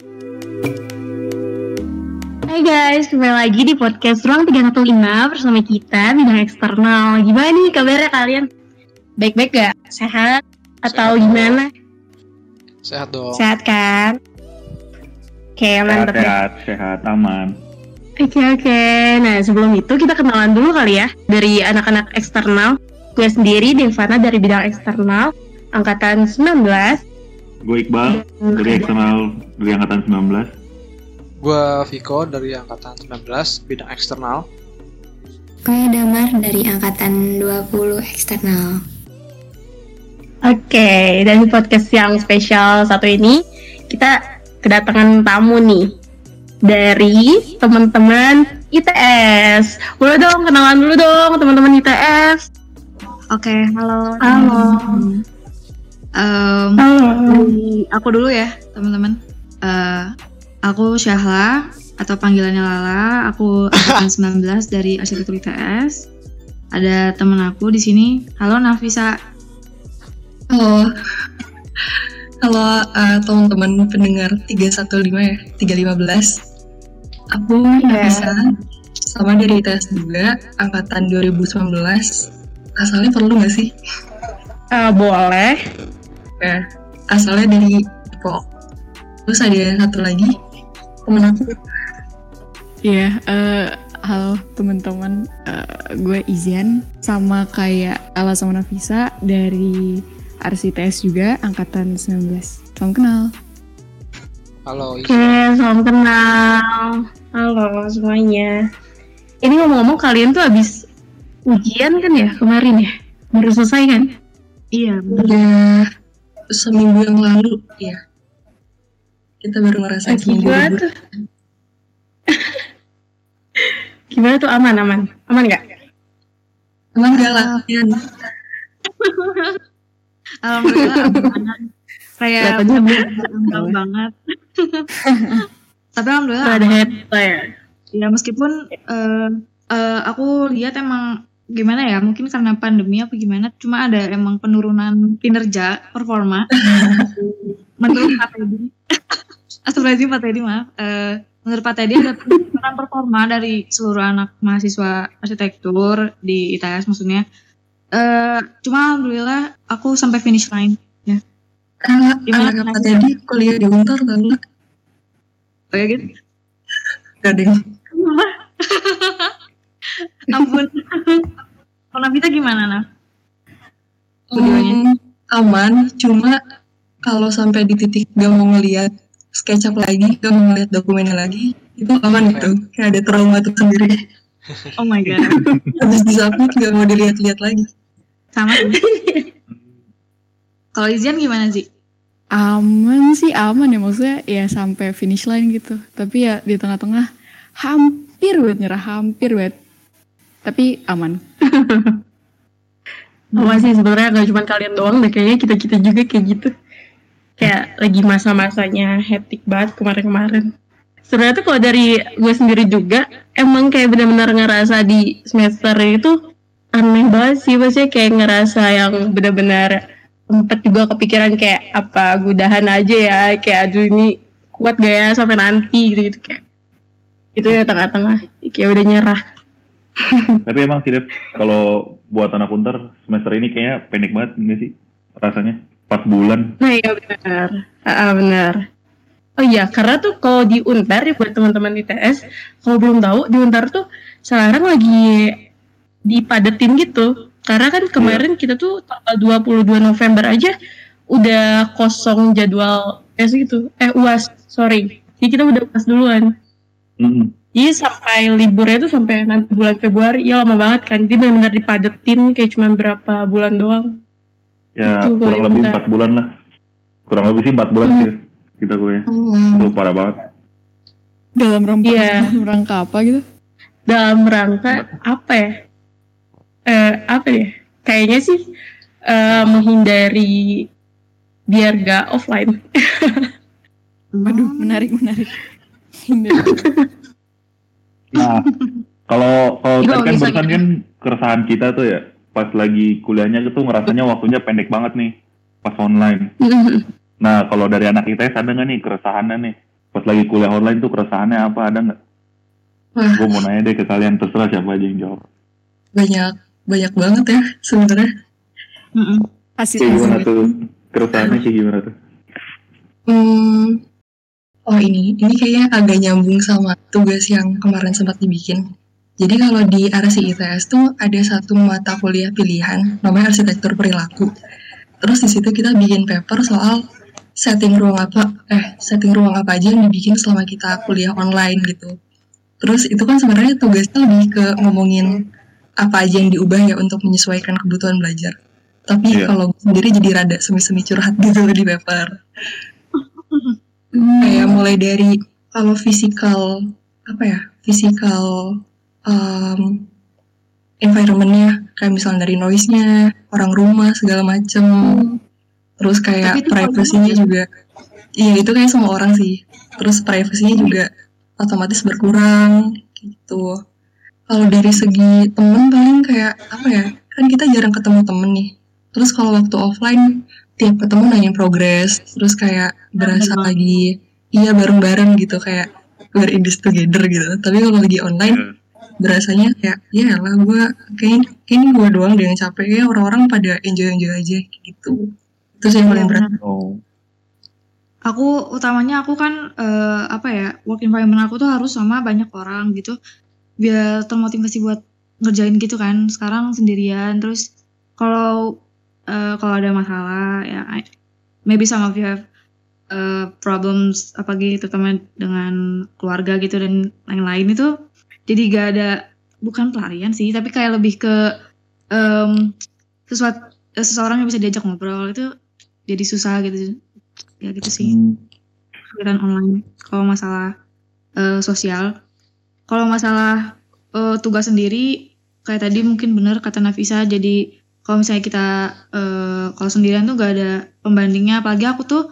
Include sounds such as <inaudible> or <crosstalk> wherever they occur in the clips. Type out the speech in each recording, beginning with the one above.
Hai guys, kembali lagi di podcast Ruang 315 bersama kita bidang eksternal. Gimana nih kabarnya kalian? Baik-baik gak? Sehat? Atau Sehat. gimana? Sehat dong. Sehat kan? Oke, Sehat, mantap ya. sehat, sehat, aman. Oke, oke. Nah, sebelum itu kita kenalan dulu kali ya dari anak-anak eksternal. Gue sendiri Devana dari bidang eksternal angkatan 19. Gue Iqbal dari eksternal dari angkatan 19. Gua Viko dari angkatan 19 bidang eksternal. Saya Damar dari angkatan 20 eksternal. Oke, dan di podcast yang spesial satu ini kita kedatangan tamu nih dari teman-teman ITS. Boleh dong kenalan dulu dong teman-teman ITS. Oke, halo. Halo. Em, Halo. dari aku dulu ya, teman-teman. Eh, aku Syahla atau panggilannya Lala. Aku angkatan <laughs> 19 dari arsitektur ITS. Ada teman aku di sini. Halo Nafisa. Halo. Halo eh, teman-teman pendengar 315 ya, 315. Aku Nafisa, sama dari ITS juga, angkatan 2019. Asalnya perlu nggak sih? Eh, boleh. Ya, asalnya dari Depok. Terus ada satu lagi, temen aku. Iya, eh, halo teman-teman, Eh, gue Izian sama kayak Ala sama Nafisa dari RCTS juga angkatan 19. Salam kenal. Halo, Oke, salam kenal. Halo semuanya. Ini ngomong-ngomong kalian tuh habis ujian kan ya kemarin ya? Baru selesai kan? Iya. Udah seminggu yang lalu, ya. Kita baru ngerasain seminggu Gimana tuh? <laughs> Gimana tuh aman aman? Aman nggak? Emang gak latihan? Alhamdulillah aman banget. Kayak gampang banget. Tapi alhamdulillah ada. Ya meskipun eh, eh, aku lihat emang gimana ya mungkin karena pandemi apa gimana cuma ada emang penurunan kinerja performa. <laughs> Menurut Pak Teddy. <laughs> Astagfirullahaladzim Pak Teddy maaf. Eh, menurut Pak Teddy ada penurunan performa dari seluruh anak mahasiswa arsitektur di ITS maksudnya. Eh, cuma alhamdulillah aku sampai finish line Anak, Gimana anak kenapa? tadi kuliah di Untar kan? ya gitu? Gak yang <laughs> ampun kalau Nafita gimana Naf? Keduanya. Hmm, aman, cuma kalau sampai di titik gak mau ngeliat SketchUp lagi, gak mau ngeliat dokumennya lagi, itu aman gitu. Kayak ada trauma tersendiri. oh my god Habis disubmit gak mau dilihat-lihat lagi. sama kalau Izian gimana sih? Aman sih aman ya maksudnya ya sampai finish line gitu. Tapi ya di tengah-tengah hampir banget nyerah, hampir banget. Tapi aman. <laughs> Apa sih sebenarnya gak cuma kalian doang deh kayaknya kita kita juga kayak gitu. Kayak lagi masa-masanya hectic banget kemarin-kemarin. Sebenarnya tuh kalau dari gue sendiri juga emang kayak benar-benar ngerasa di semester itu aneh banget sih maksudnya kayak ngerasa yang benar-benar sempet juga kepikiran kayak apa gudahan aja ya kayak aduh ini kuat gak ya sampai nanti gitu gitu kayak itu ya tengah-tengah kayak udah nyerah <laughs> Tapi emang sih, kalau buat anak untar semester ini kayaknya pendek banget nggak sih rasanya? 4 bulan. Nah iya benar, ah benar. Oh iya, karena tuh kalau di Untar ya buat teman-teman ITS, kalau belum tahu di Untar tuh sekarang lagi dipadetin gitu. Karena kan kemarin kita tuh tanggal 22 November aja udah kosong jadwal tes gitu. Eh UAS, sorry. Jadi kita udah UAS duluan. Mm-mm. Jadi sampai liburnya tuh sampai nanti bulan Februari, ya lama banget kan. Jadi benar-benar dipadetin kayak cuma berapa bulan doang. Ya Itu kurang lebih. 4 bulan lah. Kurang lebih sih 4 bulan Hmm. sih kita kuliah. Oh, Itu parah banget. Dalam rangka, Iya. dalam rangka apa gitu? dalam rangka apa ya? Eh apa ya? Kayaknya sih eh, menghindari biar gak offline. <laughs> Waduh, menarik, menarik. <laughs> Nah, kalau kalau tadi kan barusan gitu? kan keresahan kita tuh ya, pas lagi kuliahnya itu ngerasanya waktunya pendek banget nih, pas online. <laughs> Nah, kalau dari anak ITS ada nggak nih keresahannya nih? pas lagi kuliah online tuh keresahannya apa ada nggak? Gue mau nanya deh ke kalian terserah siapa aja yang jawab. banyak banyak banget ya sebenarnya. Hasil Kayak gimana tuh? Keresahannya kayak gimana tuh? Hmm, oh ini, ini kayaknya agak nyambung sama tugas yang kemarin sempat dibikin. Jadi kalau di RSI ITS tuh ada satu mata kuliah pilihan, namanya arsitektur perilaku. Terus di situ kita bikin paper soal setting ruang apa, eh setting ruang apa aja yang dibikin selama kita kuliah online gitu. Terus itu kan sebenarnya tugasnya lebih ke ngomongin apa aja yang diubah ya untuk menyesuaikan kebutuhan belajar. Tapi Iya. kalau gue sendiri jadi rada semi-semi curhat <laughs> gitu di paper <laughs> kayak mulai dari kalau physical apa ya physical um, environmentnya kayak misalnya dari noise-nya orang rumah segala macem. Terus kayak privasinya juga. Iya itu kayak semua orang sih. Terus privasinya juga otomatis berkurang gitu. Kalau dari segi temen paling kayak apa ya kan kita jarang ketemu temen nih. Terus kalau waktu offline tiap ketemu nanyain progres terus kayak berasa lagi iya bareng-bareng gitu kayak we're in this together gitu. Tapi kalau lagi online berasanya kayak ya lah gue kayak kayaknya gue doang deh yang capek ya orang-orang pada enjoy enjoy aja gitu. Itu sih yang paling berat. Oh, Aku utamanya aku kan eh, apa ya work environment aku tuh harus sama banyak orang gitu biar termotivasi buat ngerjain gitu kan. Sekarang sendirian terus kalau eh, kalau ada masalah ya I- maybe some of you have eh, problems apalagi terutama dengan keluarga gitu dan lain-lain itu jadi gak ada bukan pelarian sih tapi kayak lebih ke em, sesuatu eh, seseorang yang bisa diajak ngobrol itu jadi susah gitu ya gitu sih. Hmm, kegiatan online kalau masalah eh, sosial. Kalau masalah eh, tugas sendiri kayak tadi mungkin bener kata Nafisa jadi kalau misalnya kita eh, kalau sendirian tuh gak ada pembandingnya apalagi aku tuh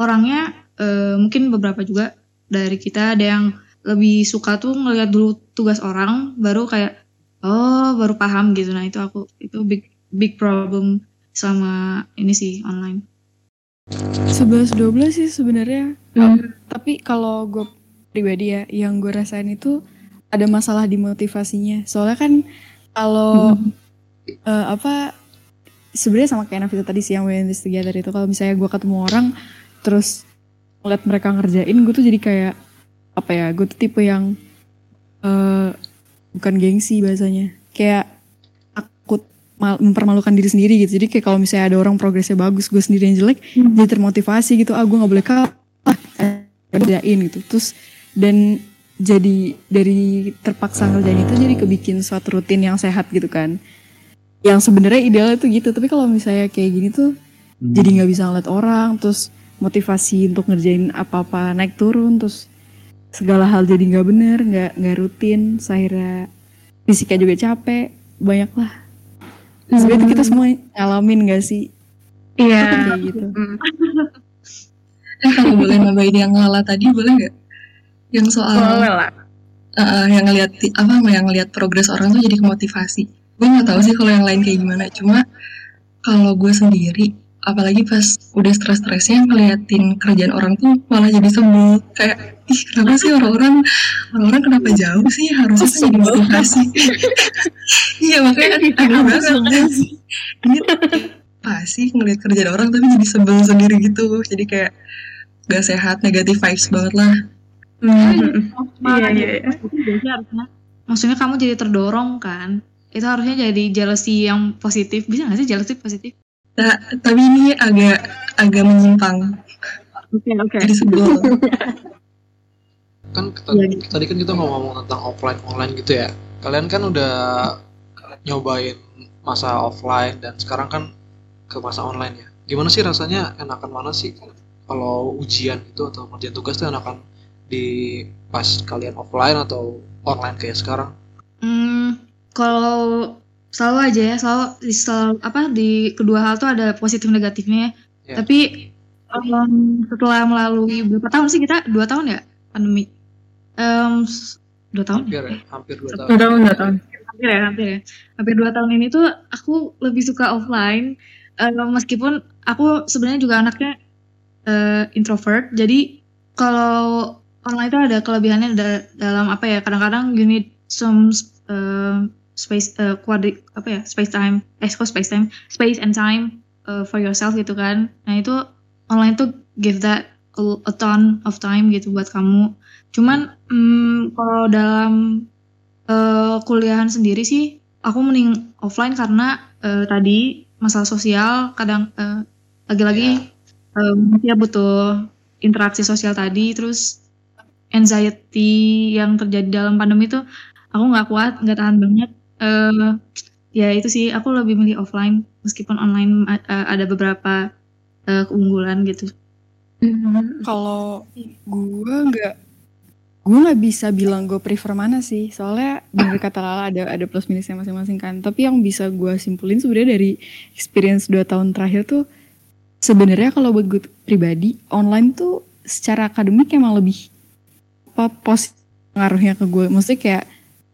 orangnya eh, mungkin beberapa juga dari kita ada yang lebih suka tuh ngeliat dulu tugas orang baru kayak oh baru paham gitu nah itu aku itu big big problem sama ini sih online 11 12 sih sebenarnya. Hmm. Tapi kalau gue pribadi ya, yang gue rasain itu ada masalah di motivasinya. Soalnya kan kalau eh, apa sebenarnya sama kayak Nafisa tadi sih yang we this together itu. Kalau misalnya gue ketemu orang terus ngeliat mereka ngerjain gue tuh jadi kayak apa ya gue tuh tipe yang eh bukan gengsi bahasanya. Kayak takut mal- mempermalukan diri sendiri gitu. Jadi kayak kalau misalnya ada orang progresnya bagus gue sendiri yang jelek jadi termotivasi gitu. Ah gue nggak boleh kalah. Kerjain gitu. Terus dan jadi dari terpaksa ngerjain itu jadi kebikin suatu rutin yang sehat gitu kan yang sebenarnya idealnya tuh gitu tapi kalau misalnya kayak gini tuh hmm. jadi nggak bisa ngeliat orang terus motivasi untuk ngerjain apa-apa naik turun terus segala hal jadi nggak bener nggak nggak rutin akhirnya fisiknya juga capek banyak lah sebenarnya itu kita semua ngalamin gak sih Iya. kayak gitu Hmm. eh kalau boleh nambahin yang ngalah tadi boleh nggak yang soal Boleh lah. Uh, yang ngelihat apa yang ngelihat progres orang tuh jadi motivasi. Gue nggak tahu sih kalau yang lain kayak gimana. Cuma kalau gue sendiri, apalagi pas udah stres-stresnya ngeliatin kerjaan orang tuh malah jadi sebel. Kayak ih kenapa sih orang-orang orang-orang kenapa jauh sih harusnya kan jadi motivasi. <laughs> iya makanya aneh banget. Ini apa sih ngeliat kerjaan orang tapi jadi sebel sendiri gitu. Jadi kayak gak sehat, negatif vibes banget lah. Hmm. Iya, iya, iya. maksudnya kamu jadi terdorong kan itu harusnya jadi jealousy yang positif. Bisa nggak sih jealousy positif? Nah, tapi ini agak agak menyimpang. oke oke. Jadi sebel. kan kita- Iya. tadi kan kita mau ngomong tentang offline online gitu ya. Kalian kan udah nyobain masa offline dan sekarang kan ke masa online ya. Gimana sih rasanya? Enakan mana sih? Kalau ujian itu atau ngerjain tugas tuh enakan di pas kalian offline atau online kayak sekarang? Hmm, kalau selalu aja ya, selalu di sel- apa di kedua hal tuh ada positif negatifnya. ya. Ya. Tapi em, setelah melalui berapa tahun sih kita? Dua tahun ya pandemi? Em, s- dua tahun? hampir ya hampir dua tahun Udah tahun, udah tahun. Hampir ya, hampir ya. Hampir dua tahun ini tuh aku lebih suka offline. Eh, meskipun aku sebenarnya juga anaknya eh, introvert. Jadi kalau online itu ada kelebihannya da- dalam apa ya kadang-kadang you need some uh, space uh, quadri apa ya space time eh kok space time space and time uh, for yourself gitu kan. Nah itu online tuh give that a, a ton of time gitu buat kamu. Cuman hmm, kalau dalam uh, kuliahan sendiri sih aku mending offline karena uh, tadi masalah sosial kadang uh, lagi-lagi um, ya butuh interaksi sosial tadi terus anxiety yang terjadi dalam pandemi itu aku nggak kuat nggak tahan banget Eh ya itu sih. Aku lebih milih offline meskipun online uh, ada beberapa uh, keunggulan gitu. Kalau gue nggak gue nggak bisa bilang gue prefer mana sih. Soalnya bener kata Lala ada ada plus minusnya masing-masing kan. Tapi yang bisa gue simpulin sebenarnya dari experience dua tahun terakhir tuh sebenarnya kalau buat gue pribadi online tuh secara akademik emang lebih apa positif pengaruhnya ke gue maksudnya kayak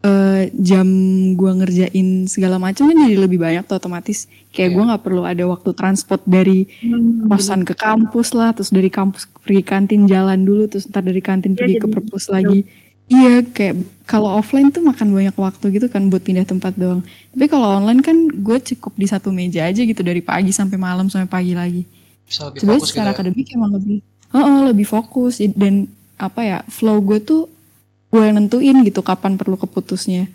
eh, jam gue ngerjain segala macam kan jadi lebih banyak tuh otomatis. Kayak gue nggak perlu ada waktu transport dari kosan ke kampus lah terus dari kampus pergi kantin jalan dulu terus ntar dari kantin Iya, pergi ke jadi perpus lagi. Iya kayak kalau offline tuh makan banyak waktu gitu kan buat pindah tempat doang. Tapi kalau online kan gue cukup di satu meja aja gitu dari pagi sampai malam sampai pagi lagi. Sebenarnya fokus gitu secara ya. akademik emang lebih Heeh, lebih fokus. Dan apa ya flow gue tuh gue yang nentuin gitu kapan perlu keputusnya.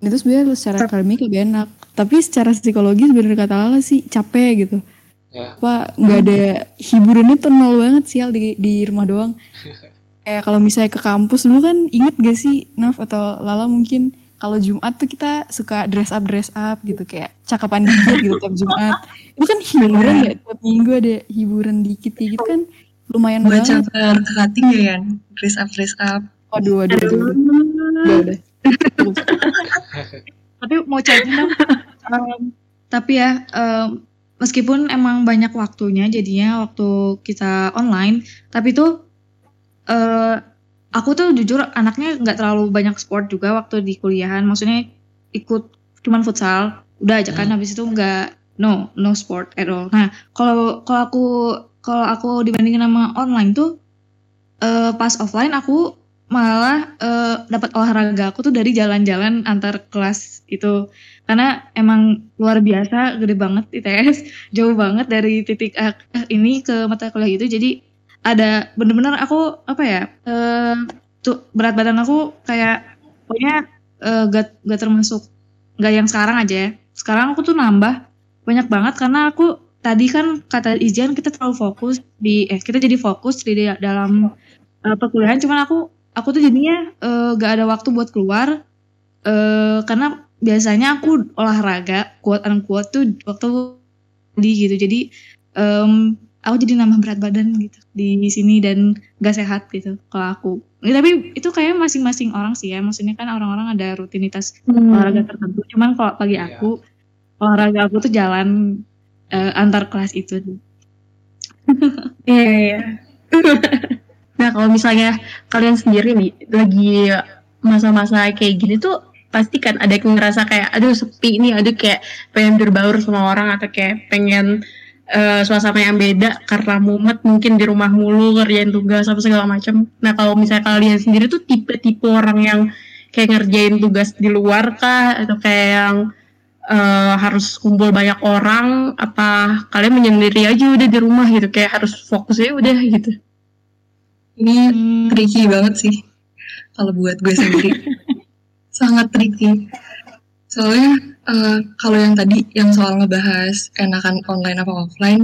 Itu sebenarnya secara akademik lebih enak. Tapi secara psikologis bener kata Lala sih capek gitu. Ya. apa nggak ada hiburannya tuh nol banget sih Al, di di rumah doang. <laughs> Kayak kalau misalnya ke kampus dulu kan inget gak sih Naf atau Lala mungkin kalau Jumat tuh kita suka dress up dress up gitu kayak cakapan dikit gitu tiap Jumat. Itu kan hiburan ya tiap minggu ada hiburan dikit kayak gitu kan lumayan Buat banget. caper ke cutting ya kan? Dress up, dress up. Waduh waduh waduh, waduh. <laughs> tapi mau cari Um, tapi ya um, meskipun emang banyak waktunya jadinya waktu kita online tapi tuh eh aku tuh jujur anaknya nggak terlalu banyak sport juga waktu di kuliahan. Maksudnya ikut cuman futsal udah aja kan habis itu nggak no no sport at all. Nah kalau kalau aku kalau aku dibandingin sama online tuh eh pas offline aku malah eh, dapat olahraga aku tuh dari jalan-jalan antar kelas itu. Karena emang luar biasa gede banget ITS <laughs> jauh banget dari titik A A ini ke mata kuliah itu. Jadi ada bener-bener aku apa ya eh tuh berat badan aku kayak pokoknya eh, gak, gak termasuk gak yang sekarang aja ya. Sekarang aku tuh nambah banyak banget karena aku tadi kan kata Izian kita terlalu fokus di eh kita jadi fokus di dalam eh, perkuliahan. Cuman aku aku tuh jadinya eh, gak ada waktu buat keluar eh karena biasanya aku olahraga kuat kuat tuh waktu di gitu. Jadi em, aku jadi nambah berat badan gitu di sini dan gak sehat gitu kalau aku. Ya, tapi itu kayak masing-masing orang sih ya. Maksudnya kan orang-orang ada rutinitas olahraga tertentu. Cuman kalau bagi Iya. aku olahraga aku tuh jalan eh, antar kelas itu. Iya, iya. <laughs> nah, kalau misalnya kalian sendiri nih lagi masa-masa kayak gini tuh pasti kan ada yang ngerasa kayak aduh sepi nih, aduh kayak pengen berbaur sama orang atau kayak pengen eh, suasana yang beda karena mumet mungkin di rumah mulu kerjain tugas apa segala macam. Nah, kalau misalnya kalian sendiri tuh tipe-tipe orang yang kayak ngerjain tugas di luar kah? Atau kayak yang eh, harus kumpul banyak orang? Apa kalian menyendiri aja udah di rumah gitu kayak harus fokus aja udah gitu Ini Hmm, tricky banget sih. Kalau buat gue sendiri. <laughs> Sangat tricky. Soalnya eh, kalau yang tadi yang soal ngebahas enakan online apa offline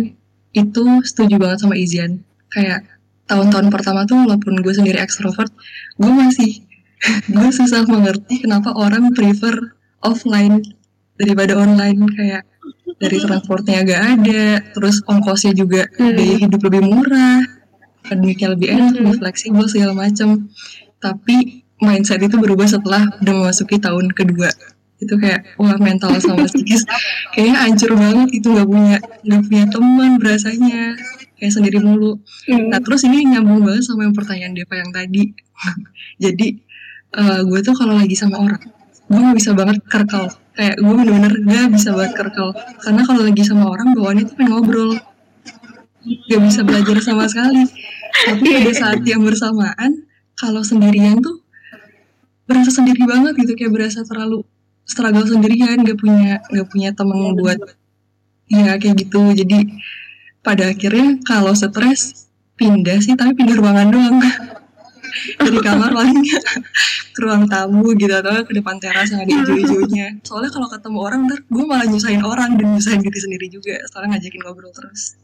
itu setuju banget sama Izian. Kayak tahun-tahun pertama tuh walaupun gue sendiri ekstrovert, gue masih <laughs> gue susah mengerti kenapa orang prefer offline daripada online kayak dari transportnya gak ada, terus ongkosnya juga Hmm. biaya hidup lebih murah, akademiknya lebih enak, lebih fleksibel segala macam. Tapi mindset itu berubah setelah udah memasuki tahun kedua. Itu kayak wah mental sama psikis <laughs> kayaknya hancur banget itu nggak punya nggak punya teman berasanya kayak sendiri mulu. Nah terus ini nyambung banget sama yang pertanyaan Deva yang tadi. <laughs> Jadi eh, gue tuh kalau lagi sama orang, gue nggak bisa banget kerkel. Kayak gue bener-bener gak bisa banget kerkel. Karena kalau lagi sama orang bawaannya tuh pengen ngobrol. Gak bisa belajar sama sekali. Tapi pada saat yang bersamaan, kalau sendirian tuh berasa sendiri banget gitu kayak berasa terlalu struggle sendirian gak punya gak punya temen buat ya kayak gitu. Jadi pada akhirnya kalau stres pindah sih tapi pindah ruangan doang. Dari kamar <laughs> paling ke ruang tamu gitu atau ke depan teras yang ada hijau-hijaunya soalnya kalau ketemu orang ntar gue malah nyusahin orang dan nyusahin diri sendiri juga. Soalnya ngajakin ngobrol terus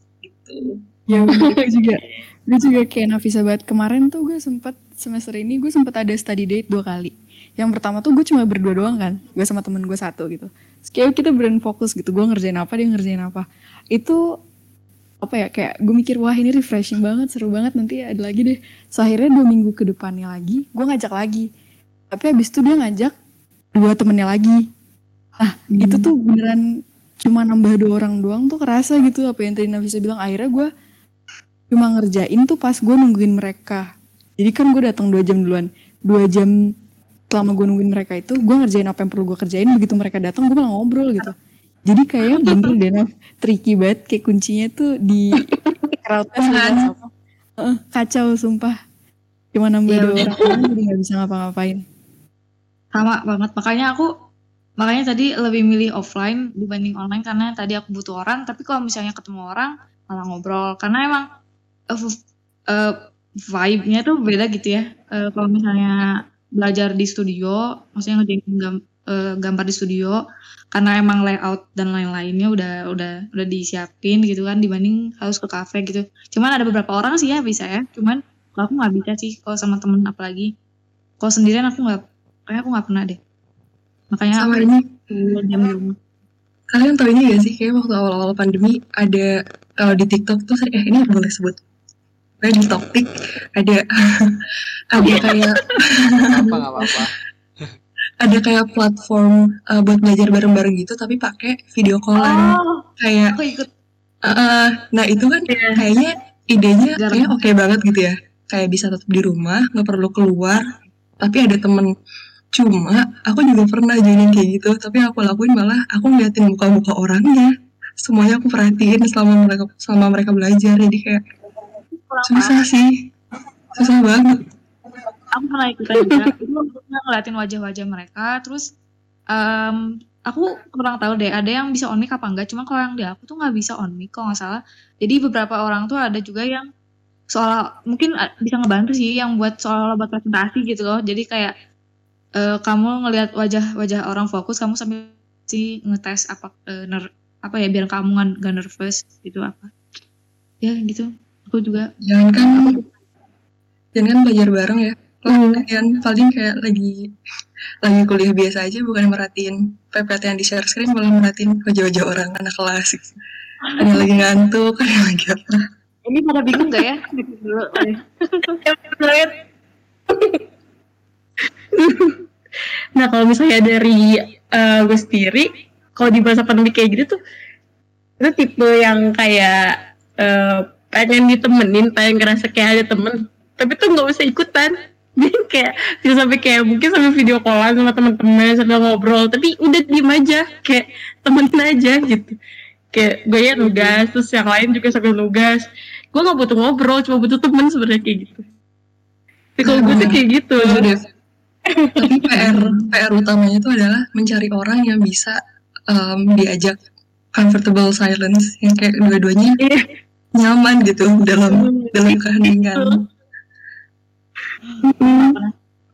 gitu Ya gue juga gue <laughs> juga kayak Nafisa banget kemarin tuh gue sempet semester ini gue sempet ada study date dua kali. Yang pertama tuh gue cuma berdua doang kan, gue sama temen gue satu gitu. Terus kayak kita beran fokus gitu, gue ngerjain apa dia ngerjain apa. Itu apa ya kayak gue mikir wah ini refreshing banget seru banget nanti ada lagi deh. So, akhirnya dua minggu ke depannya lagi gue ngajak lagi. Tapi habis itu dia ngajak dua temennya lagi. Nah itu tuh beneran cuma nambah dua orang doang tuh kerasa gitu apa yang tadi Nafisa bilang. Akhirnya gue cuma ngerjain tuh pas gue nungguin mereka. Jadi kan gue datang dua jam duluan. Dua jam selama gue nungguin mereka itu gue ngerjain apa yang perlu gue kerjain. Begitu mereka datang gue malah ngobrol gitu. Jadi kayak bener deh Naf, tricky banget kayak kuncinya tuh di crowdnya apa Heeh, kacau sumpah. Cuma nambah Iya, dua orang jadi nggak bisa ngapa-ngapain. Sama banget. Makanya aku makanya tadi lebih milih offline dibanding online karena tadi aku butuh orang tapi kalau misalnya ketemu orang malah ngobrol. Karena emang uh, uh, vibe-nya tuh beda gitu ya. Eh, kalau misalnya belajar di studio maksudnya ngerjain gam- eh, gambar di studio karena emang layout dan lain-lainnya udah udah udah disiapin gitu kan dibanding harus ke kafe gitu. Cuman ada beberapa orang sih ya bisa ya. Cuman aku nggak bisa sih kalau sama temen apalagi. Kalau sendirian aku nggak kayak aku nggak pernah deh makanya sama ini. diam di rumah. Kalian tahu ini gak sih kayak waktu awal-awal pandemi ada kalau di TikTok tuh sering- eh ini boleh sebut. Kayak di topik ada <laughs> ada kayak apa apa-apa. <laughs> ada kayak platform uh, buat belajar bareng-bareng gitu tapi pakai video callan. Oh kayak aku ikut. uh, nah itu kan kayaknya idenya Jarang. kayak oke banget gitu ya. Kayak bisa tetap di rumah nggak perlu keluar. Tapi ada temen cuma aku juga pernah joinin kayak gitu tapi aku lakuin malah aku ngeliatin muka-muka orangnya. Semuanya aku perhatiin selama mereka selama mereka belajar jadi kayak susah sih. Susah banget. Aku pernah ikutan juga itu ngeliatin wajah-wajah mereka terus em, aku kurang tahu deh ada yang bisa on mic apa enggak? Cuma kalau yang di aku tuh nggak bisa on mic kalau nggak salah. Jadi beberapa orang tuh ada juga yang soal mungkin a- bisa ngebantu sih yang buat soal buat presentasi gitu loh. Jadi kayak eh, kamu ngelihat wajah-wajah orang fokus kamu sambil si ngetes apa eh, ner- apa ya biar kamu nggak nggak nervous gitu apa. Ya gitu. Aku juga. Jangan kan jangan kan belajar bareng ya. Kalau kalian paling kayak lagi lagi kuliah biasa aja bukan merhatiin PPT yang di share screen malah merhatiin wajah-wajah orang anak kelas. Gitu. ada yang lagi ngantuk ada yang lagi apa. Ini pada bingung gak ya? Dulu. <laughs> nah kalau misalnya dari eh, gue sendiri, kalau di masa pandemi kayak gitu tuh, itu tipe yang kayak eh, pengen ditemenin, pengen ngerasa kayak ada temen, tapi tuh nggak usah ikutan. <laughs> Kayak bisa sampai kayak mungkin sampai video callan sama teman-teman sambil ngobrol, tapi udah diem aja, kayak temenin aja gitu. Kayak gue ya nugas, terus yang lain juga sambil nugas. Gue nggak butuh ngobrol, cuma butuh temen sebenarnya kayak gitu. Tapi kalau gue tuh kayak gitu. Tapi PR PR utamanya itu adalah mencari orang yang bisa em, diajak comfortable silence yang kayak dua-duanya Iya. nyaman gitu dalam dalam keheningan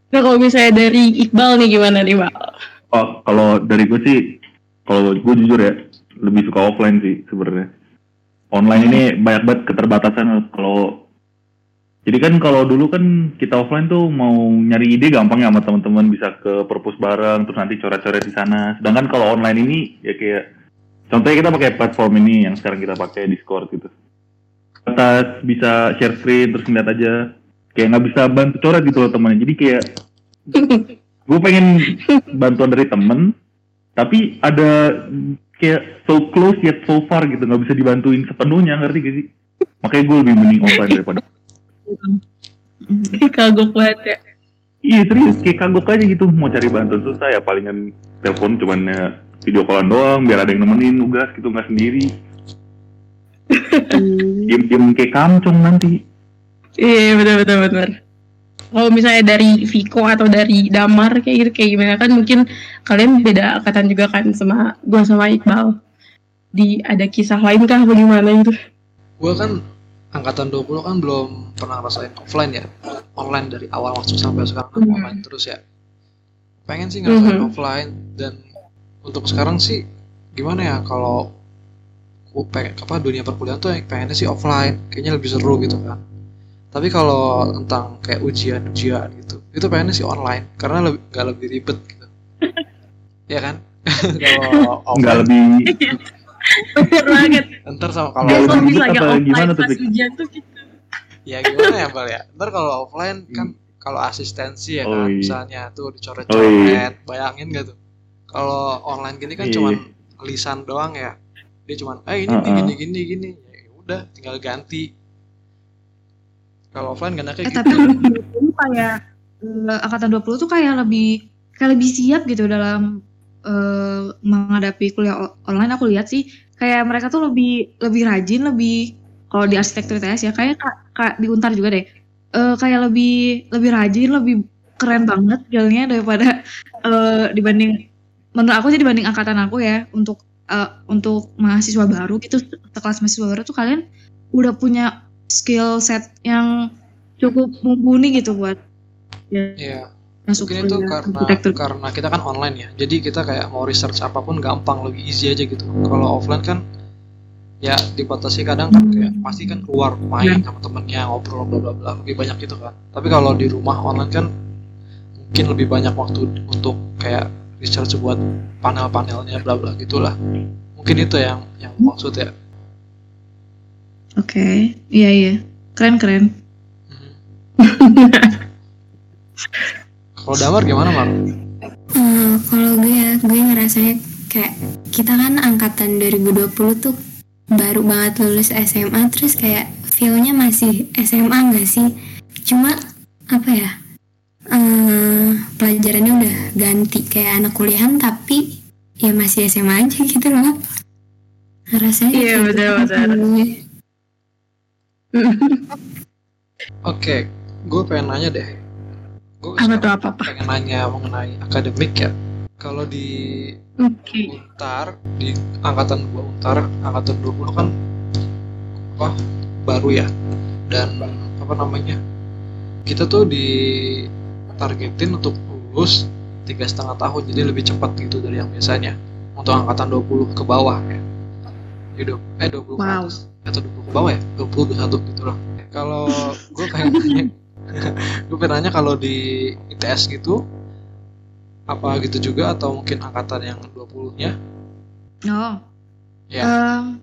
Nah kalau misalnya dari Iqbal nih gimana nih Bal? Oh, kalau dari gue sih, kalau gue jujur ya, lebih suka offline sih sebenarnya. Online ini banyak banget keterbatasan kalau jadi kan kalau dulu kan kita offline tuh mau nyari ide gampang ya sama teman-teman bisa ke perpus bareng terus nanti coret-coret di sana. Sedangkan kalau online ini ya kayak contohnya kita pakai platform ini yang sekarang kita pakai Discord gitu. Kita bisa share screen terus ngeliat aja kayak nggak bisa bantu coret gitu loh temannya. Jadi kayak <laughs> gue pengen bantuan dari temen tapi ada kayak so close yet so far gitu nggak bisa dibantuin sepenuhnya ngerti gak sih makanya gue lebih mending offline daripada Kagok banget ya. iya serius kayak kagok aja gitu. Mau cari bantuan susah ya palingan telepon cuman ya video callan doang biar ada yang nemenin nugas gitu nggak sendiri. <laughs> Diem diem kayak kamcong nanti. Iya betul betul betul. kalau misalnya dari Viko atau dari Damar kayak gitu kayak gimana? Kan mungkin kalian beda angkatan juga kan sama gue sama Iqbal. Di ada kisah lain kah bagaimana gitu Gue kan angkatan 20 kan belum pernah rasain offline ya. Online dari awal masuk sampai sekarang kan Hmm. online terus ya. Pengen sih ngerasain Mhm. offline dan untuk sekarang sih gimana ya kalau aku pengen apa dunia perkuliahan tuh pengennya sih offline kayaknya lebih seru gitu kan tapi kalau tentang kayak ujian-ujian gitu itu pengennya sih online karena lebih nggak lebih ribet gitu <laughs> ya kan kalau <laughs> Nggak lebih <laughs> bener banget ntar sama kalau ribet apa offline gimana tuh, pas ujian tuh gitu ya gimana ya bal ya ntar kalau offline kan kalau asistensi ya Hmm. Oh, kan iya. misalnya tuh dicoret-coret Oh, iya. bayangin gak tuh kalau online gini kan Iya. cuman lisan doang ya dia cuman eh ini nih, Uh-uh. gini gini gini ya udah tinggal ganti kalau offline kan kayak Eh gitu tapi kayak eh, angkatan 20 tuh kayak lebih kayak lebih siap gitu dalam eh, menghadapi kuliah online aku lihat sih kayak mereka tuh lebih lebih rajin lebih kalau di arsitektur ITS ya kayak kak, kak di Untar juga deh Eh, kayak lebih lebih rajin lebih keren banget skillnya daripada eh, dibanding menurut aku sih dibanding angkatan aku ya untuk eh, untuk mahasiswa baru gitu sekelas mahasiswa baru tuh kalian udah punya skill set yang cukup mumpuni gitu buat ya, ya masuk mungkin itu kuliah karena arsitektur. karena kita kan online ya. Jadi kita kayak mau research apa pun gampang lebih easy aja gitu. Kalau offline kan ya dibatasi kadang kan kayak pasti kan keluar main sama temennya ngobrol bla bla bla lebih banyak gitu kan. Tapi kalau di rumah online kan mungkin lebih banyak waktu untuk kayak research buat panel-panelnya bla bla gitulah. Mungkin itu yang yang maksud ya. Oke, iya iya, keren keren. Mhm. <laughs> kalau damar gimana mar Eh, kalau gue ya, gue ngerasanya kayak kita kan angkatan 2020 tuh baru banget lulus SMA terus kayak feel-nya masih SMA nggak sih? Cuma apa ya? eh pelajarannya udah ganti kayak anak kuliahan tapi ya masih SMA aja gitu loh. Rasanya Iya, betul, gitu betul. gue. oke gue pengen nanya deh gue apa tuh apa apa pengen nanya mengenai akademik ya. Kalau di oke. Untar di angkatan gua Untar angkatan 20 kan apa baru ya? Dan apa namanya kita tuh ditargetin untuk lulus tiga setengah tahun jadi lebih cepat gitu dari yang biasanya. Untuk angkatan 20 ke bawah ya. Dua- eh 20 ke Wow. atas atau 20 ke bawah ya? 20 21 gitu loh. Kalau gue pengen nanya gue pengen nanya kalau di ITS gitu apa gitu juga atau mungkin angkatan yang 20 nya Oh, ya em,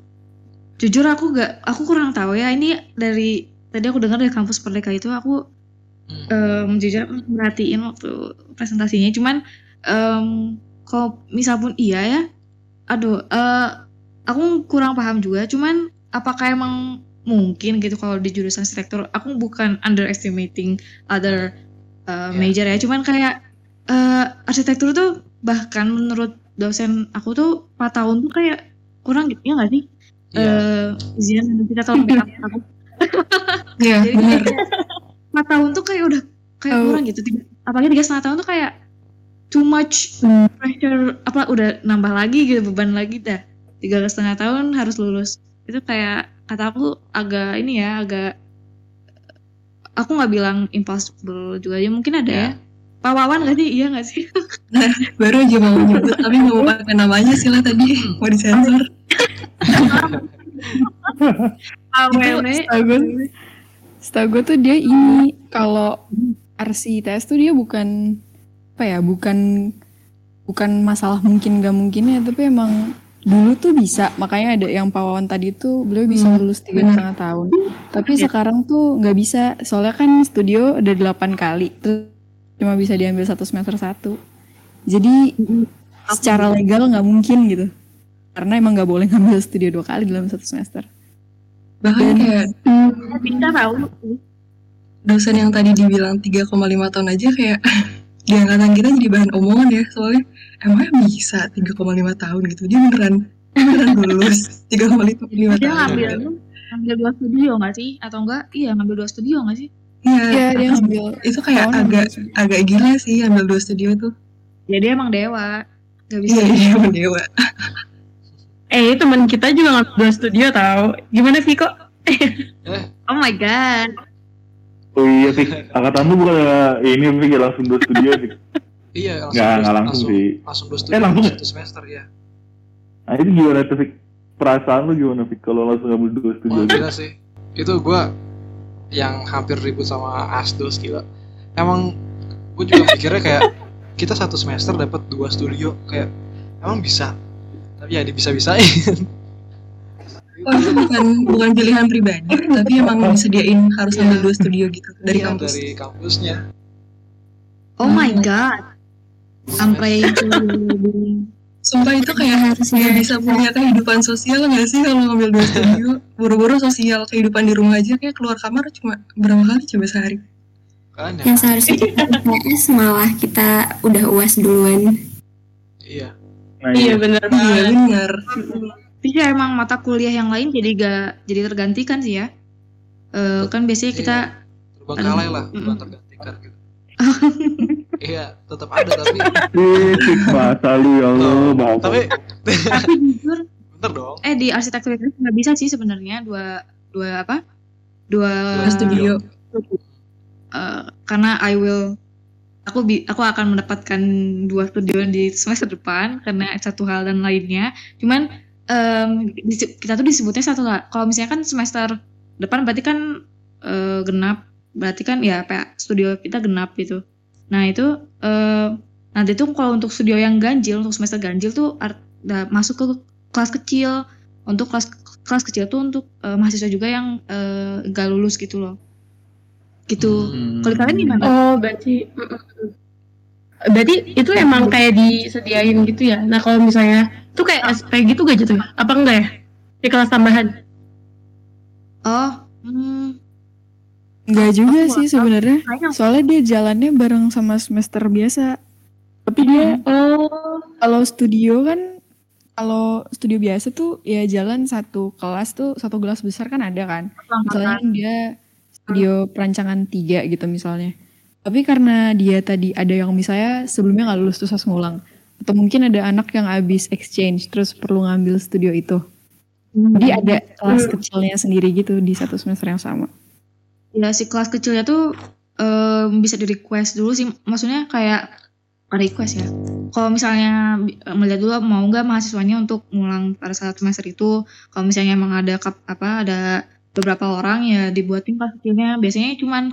jujur aku gak, aku kurang tahu ya. Ini dari tadi aku dengar dari kampus Perdeka itu aku Hmm. em, jujur merhatiin waktu presentasinya. Cuman em, kalau misal pun iya ya, aduh, eh, aku kurang paham juga. Cuman apakah emang mungkin gitu kalau di jurusan arsitektur? Aku bukan underestimating other uh, Iya. major ya. Cuman kayak eh, arsitektur tuh bahkan menurut dosen aku tuh 4 tahun tuh kayak kurang gitu ya nggak sih? Iya. Eh, izin kita tolong <laughs> backup aku. Iya, <laughs> Jadi bener. kayak 4 tahun tuh kayak udah kayak Oh. kurang gitu. Tiga- Apalagi tiga setengah tahun tuh kayak too much pressure apa udah nambah lagi gitu beban lagi dah. Tiga setengah tahun harus lulus. Itu kayak kata aku agak ini ya agak aku nggak bilang impossible juga ya mungkin ada ya. Ya. Pak Wawan gak sih? Iya gak sih? Baru aja mau nyebut, tapi nggak mau pakai namanya sih lah tadi. Mau disensor. Gue, setahu gue tuh dia ini kalau RCTS tuh dia bukan apa ya, bukan bukan masalah mungkin gak mungkinnya, tapi emang dulu tuh bisa. Makanya ada yang Pak Wawan tadi tuh beliau bisa Hmm, lulus tiga setengah tahun. Tapi sekarang tuh nggak bisa, soalnya kan studio ada 8 kali, terus cuma bisa diambil satu semester satu. Jadi secara legal nggak mungkin gitu, karena emang nggak boleh ngambil studio dua kali dalam satu semester. Bahkan kayak Bisa tahu. dosen yang tadi dibilang 3,5 tahun aja kayak <laughs> di angkatan kita jadi bahan omongan ya soalnya emangnya bisa 3,5 tahun gitu dia beneran beneran lulus <laughs> 3,5 Dia tahun ngambil ngambil dua studio gak sih? Atau enggak? Iya ngambil dua studio gak sih? Iya, Iya, dia ngambil itu kayak agak ngambil. agak gila sih ambil dua studio tuh. Ya dia emang dewa. Gak bisa. Iya, dia emang dewa. <laughs> Eh, teman kita juga nggak dua studio tahu. Gimana Viko? <laughs> Oh my god. Oh iya sih, angkatan lu bukan ini Vic, ya langsung dua studio sih. <laughs> Iya, dua- nggak langsung sih. Langsung dua Eh, studio langsung ya? satu semester ya. Nah itu gimana tuh Vic? Perasaan lu gimana Vic kalau langsung ngambil dua studio? Wah gila sih. Itu gua yang hampir ribut sama Asdos gila. Emang gue juga mikirnya kayak kita satu semester dapat dua studio kayak emang bisa. Tapi ya bisa-bisain. <laughs> Oh itu bukan bukan pilihan pribadi, tapi emang disediain harus ambil dua studio gitu dari Iya, kampus. dari kampusnya. Oh my god. Sampai itu. Sumpah itu kayak harusnya bisa punya kehidupan sosial nggak sih kalau ngambil dua studio? Buru-buru sosial kehidupan di rumah aja kayak keluar kamar cuma berapa kali coba sehari? Kan ya. yang seharusnya kita UTS malah kita udah uas duluan Iya. Nah, Iya bener Iya banget. benar. Tapi ya emang mata kuliah yang lain jadi gak jadi tergantikan sih ya. Eh, kan biasanya kita Terbengkalai lah, Mm-mm. bukan tergantikan gitu. <laughs> Iya, tetap ada tapi bahasa lu ya Allah, tapi tapi jujur bentar dong. eh di arsitektur itu nggak bisa sih sebenarnya dua dua apa? Dua Dua studio. Eh, karena I will aku bi aku akan mendapatkan dua studio di semester depan karena satu hal dan lainnya. Cuman disi- kita tuh disebutnya satu lah. Kalau misalnya kan semester depan berarti kan eh, genap, berarti kan ya ya, studio kita genap gitu. Nah itu eh, nanti tuh kalau untuk studio yang ganjil untuk semester ganjil tuh art- da- masuk ke kelas kecil. Untuk kelas kelas kecil tuh untuk eh, mahasiswa juga yang eh, gak lulus gitu loh. Gitu. Hmm. Kalau kalian gimana? Oh, berarti berarti itu emang kayak disediain gitu ya. Nah, kalau misalnya itu kayak SP gitu gak gitu ya? Apa enggak ya? Di kelas tambahan. Oh, hmm, Enggak juga Aku sih sebenarnya. Soalnya dia jalannya bareng sama semester biasa. Tapi dia Oh, kalau studio kan kalau studio biasa tuh ya jalan satu kelas tuh satu kelas besar kan ada kan. Misalnya dia studio perancangan tiga gitu misalnya. Tapi karena dia tadi ada yang misalnya sebelumnya nggak lulus terus harus ngulang. Atau mungkin ada anak yang habis exchange terus perlu ngambil studio itu. Jadi ada kelas kecilnya sendiri gitu di satu semester yang sama. ya si kelas kecilnya tuh em, bisa di request dulu sih. Maksudnya kayak request ya. Kalau misalnya melihat dulu mau nggak mahasiswanya untuk ngulang pada saat semester itu. Kalau misalnya emang ada kap- apa ada beberapa orang ya dibuatin kelas kecilnya. Biasanya cuman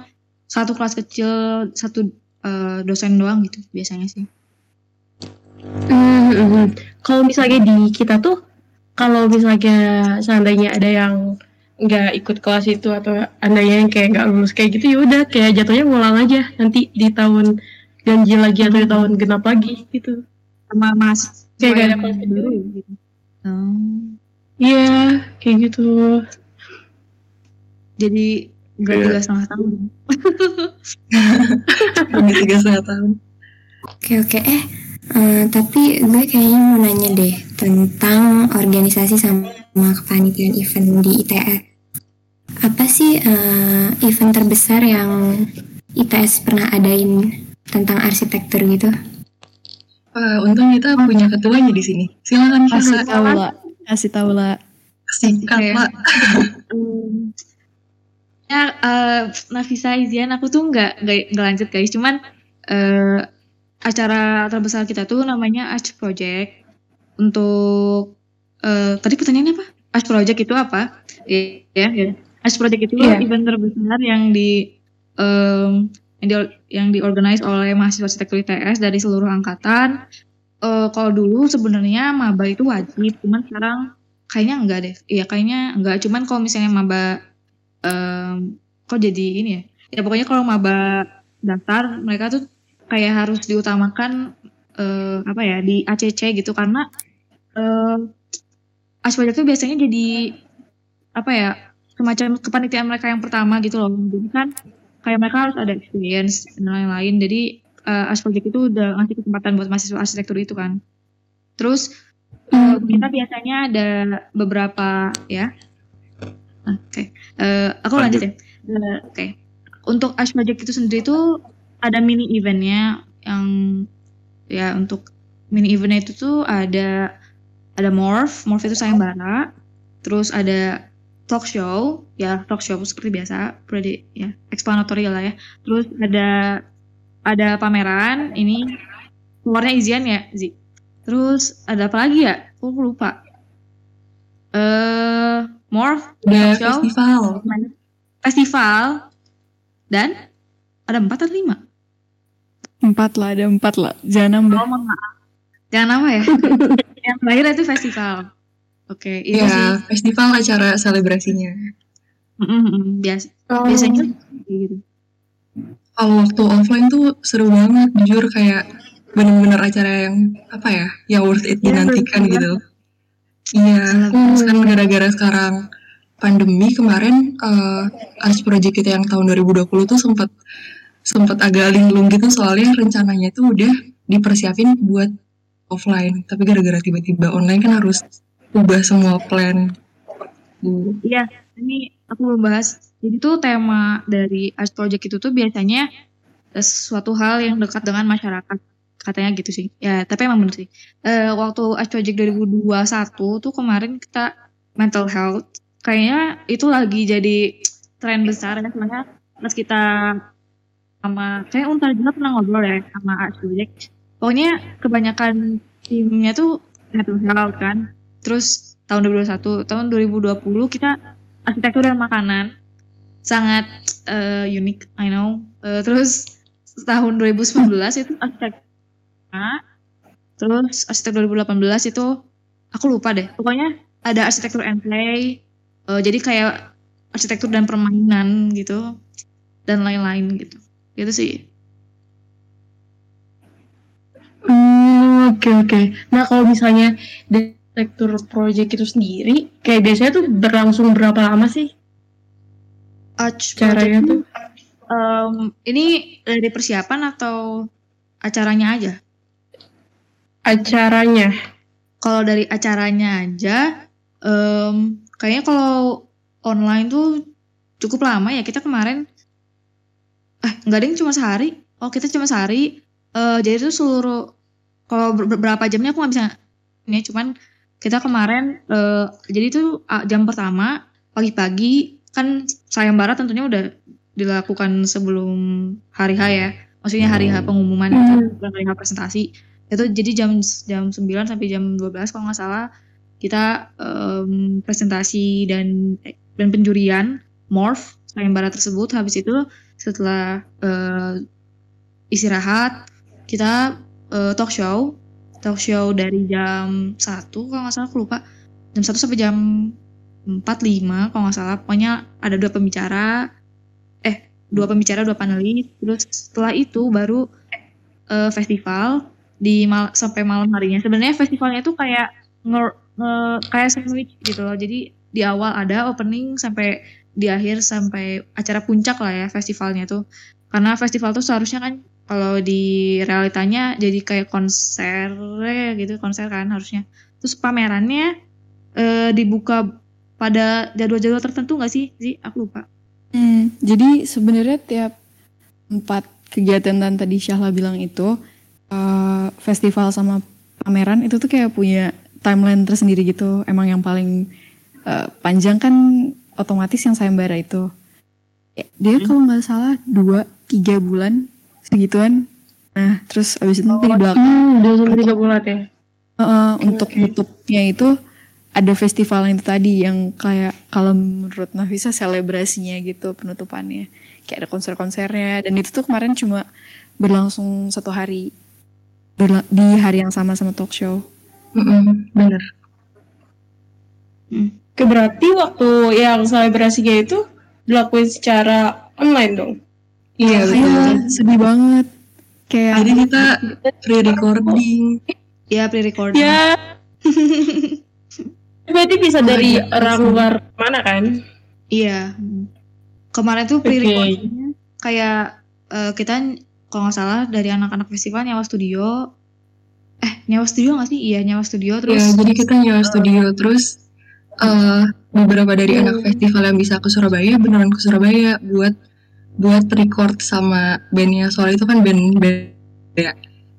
satu kelas kecil satu eh, dosen doang gitu biasanya sih. Hmm, hmm, hmm. Kalau misalnya di kita tuh, kalau misalnya seandainya ada yang nggak ikut kelas itu atau andainya yang kayak nggak lulus kayak gitu ya udah kayak jatuhnya ngulang aja nanti di tahun ganjil lagi atau di tahun genap lagi gitu. Sama mahasiswa Kayak gak ada kelas gitu. Hmm. Iya, kayak gitu. Jadi nggak Iya. tiga setengah tahun. <laughs> Udah tiga setengah tahun. Oke oke eh eh, tapi gue kayaknya mau nanya deh tentang organisasi sama kepanitiaan event di ITS. Apa sih eh, event terbesar yang ITS pernah adain tentang arsitektur gitu? Wah, untung kita punya ketuanya di sini. Silakan Kasih tahu lah, kasih tahu lah. Oke. Pak. Ya eh, Nafisa Izian aku tuh nggak nggak lanjut guys cuman eh, acara terbesar kita tuh namanya Arch Project. Untuk eh, tadi pertanyaannya apa? Arch Project itu apa? Ya ya, ya. Arch Project itu Iya. event terbesar yang di em, yang di yang diorganize oleh mahasiswa arsitektur ITS dari seluruh angkatan. Eh, kalau dulu sebenarnya maba itu wajib cuman sekarang kayaknya enggak deh. Iya kayaknya enggak cuman kalau misalnya maba em, kok jadi ini ya? Ya pokoknya kalau maba daftar mereka tuh kayak harus diutamakan eh, apa ya di ACC gitu. Karena eh aspek itu biasanya jadi apa ya semacam kepanitiaan mereka yang pertama gitu loh. Jadi kan kayak mereka harus ada experience dan lain-lain. Jadi aspek itu udah ngasih kesempatan buat mahasiswa arsitektur itu kan. Terus eh, kita biasanya ada beberapa ya. Nah, Oke, Eh, aku lanjut, Lanjut. ya. Oke, untuk Ash Project itu sendiri tuh ada mini eventnya yang ya untuk mini eventnya itu tuh ada ada morph. Morph itu sayembara. Terus ada talk show. Ya talk show seperti biasa. Pretty ya explanatory lah ya. Terus ada ada pameran. Ini keluarnya izian ya Zi? Terus ada apa lagi ya? Aku lupa. Eh morph Ada talk show. festival. festival. Dan ada empat atau lima Empat lah, ada empat lah. Jangan nambah. Oh, maaf. Jangan nama ya. <laughs> yang terakhir itu festival. Oke, itu sih. Ya, festival acara selebrasinya. Biasa. Oh. Biasanya gitu. Kalau waktu offline tuh seru banget, jujur kayak bener-bener acara yang apa ya, yang worth it Iya, dinantikan bener. gitu. Iya, kan gara-gara sekarang pandemi kemarin eh Ars Project kita yang tahun 2020 tuh sempat sempat agak linglung gitu soalnya rencananya tuh udah dipersiapin buat offline, tapi gara-gara tiba-tiba online kan harus ubah semua plan. Iya, ini aku belum bahas. Jadi tuh tema dari Art Project itu tuh biasanya eh, suatu hal yang dekat dengan masyarakat. Katanya gitu sih. Ya, tapi emang bener sih. Eh, waktu Art Project 2021 tuh kemarin kita mental health. Kayaknya itu lagi jadi tren besar ya. Sebenarnya pas kita sama, saya Untar juga pernah ngobrol ya sama Art Project. Pokoknya kebanyakan timnya tuh health kan. Terus tahun 2021, tahun 2020 kita arsitektur dan makanan sangat eh, unik, I know. Eh, terus tahun 2019 itu arsitek terus arsitek 2018 itu aku lupa deh. Pokoknya ada arsitektur and play, eh, jadi kayak arsitektur dan permainan gitu dan lain-lain gitu. Gitu sih. Hmm, oke oke. Nah kalau misalnya detektur project itu sendiri, kayak biasanya tuh berlangsung berapa lama sih Arch caranya tuh? em, ini dari persiapan atau acaranya aja? Acaranya. kalau dari acaranya aja, em, kayaknya kalau online tuh cukup lama ya. Kita kemarin, eh nggak ada yang cuma sehari. Oh kita cuma sehari. Eh, jadi itu seluruh, kalau ber- berapa jamnya aku nggak bisa. Ini cuman kita kemarin, eh, jadi itu jam pertama pagi-pagi kan sayembara tentunya udah dilakukan sebelum hari H ya. Maksudnya hari H pengumuman itu, Hmm. bukan hari H presentasi itu jadi jam jam 9 sampai jam 12 kalau nggak salah kita em, presentasi dan dan penjurian morph sayembara tersebut habis itu setelah eh, istirahat kita eh, talk show. Talk show dari jam 1 kalau nggak salah aku lupa. Jam 1 sampai jam 4 5 kalau nggak salah. Pokoknya ada dua pembicara. Eh dua pembicara dua panelis. Terus setelah itu baru eh, festival di mal sampai malam harinya. Sebenarnya festivalnya tuh kayak nge, nge- kayak sandwich gitu loh. Jadi di awal ada opening sampai di akhir sampai acara puncak lah ya festivalnya tuh. Karena festival tuh seharusnya kan kalau di realitanya jadi kayak konser gitu, konser kan harusnya. Terus pamerannya eh, dibuka pada jadwal-jadwal tertentu nggak sih? Sih, aku lupa. Hmm, jadi sebenarnya tiap empat kegiatan dan tadi Syahla bilang itu eh, festival sama pameran itu tuh kayak punya timeline tersendiri gitu. Emang yang paling eh, panjang kan otomatis yang sayembara itu. Ya, Dia kalau nggak salah dua tiga bulan segituan. Nah terus abis itu nanti di belakang Hmm, dua sampai tiga bulan ya. Heeh, untuk nutupnya itu ada festival yang itu tadi yang kayak kalau menurut Nafisa selebrasinya gitu penutupannya kayak ada konser-konsernya dan itu tuh kemarin cuma berlangsung satu hari Berla- di hari yang sama sama talk show. Mm-mm, bener. Oke, berarti waktu yang selebrasinya itu dilakuin secara online dong. Iya betul. Iya, sedih banget. Kayak Jadi kita pre-recording. Ya pre-recording. Ya. berarti bisa dari orang luar mana kan? Iya. Kemarin tuh pre-recordingnya kayak eh, kita kalau nggak salah dari anak-anak festival nyawa studio. Eh, nyawa studio nggak sih? Iya, nyawa studio Ya, terus jadi kita nyewa studio terus eh beberapa dari anak festival yang bisa ke Surabaya beneran ke Surabaya buat buat record sama bandnya soal itu kan band band ya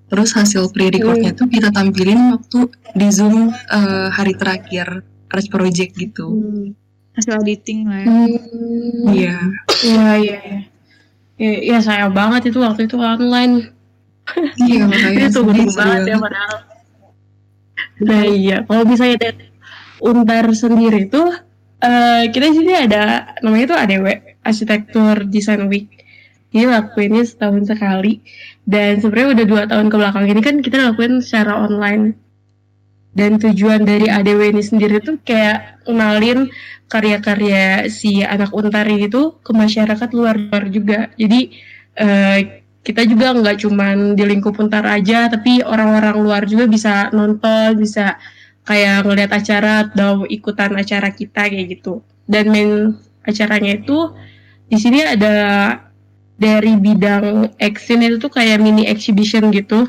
terus hasil pre-recordnya tuh kita tampilin waktu di zoom eh, hari terakhir Arch Project gitu Hmm. Hasil editing lah ya. iya Iya iya. Iya ya, sayang banget itu waktu itu online. iya makanya <laughs> itu banget ya padahal. Nah iya, kalau misalnya dari Untar sendiri tuh eh kita sini ada namanya tuh ADW Arsitektur Design Week. Jadi lakuinnya setahun sekali dan sebenarnya udah dua tahun ke belakang ini kan kita lakuin secara online. Dan tujuan dari ADW ini sendiri tuh kayak kenalin karya-karya si anak untar ini tuh ke masyarakat luar-luar juga. Jadi eh, kita juga nggak cuman di lingkup untar aja, tapi orang-orang luar juga bisa nonton, bisa kayak ngeliat acara atau ikutan acara kita kayak gitu. Dan main acaranya itu di sini ada dari bidang eksin itu tuh kayak mini exhibition gitu.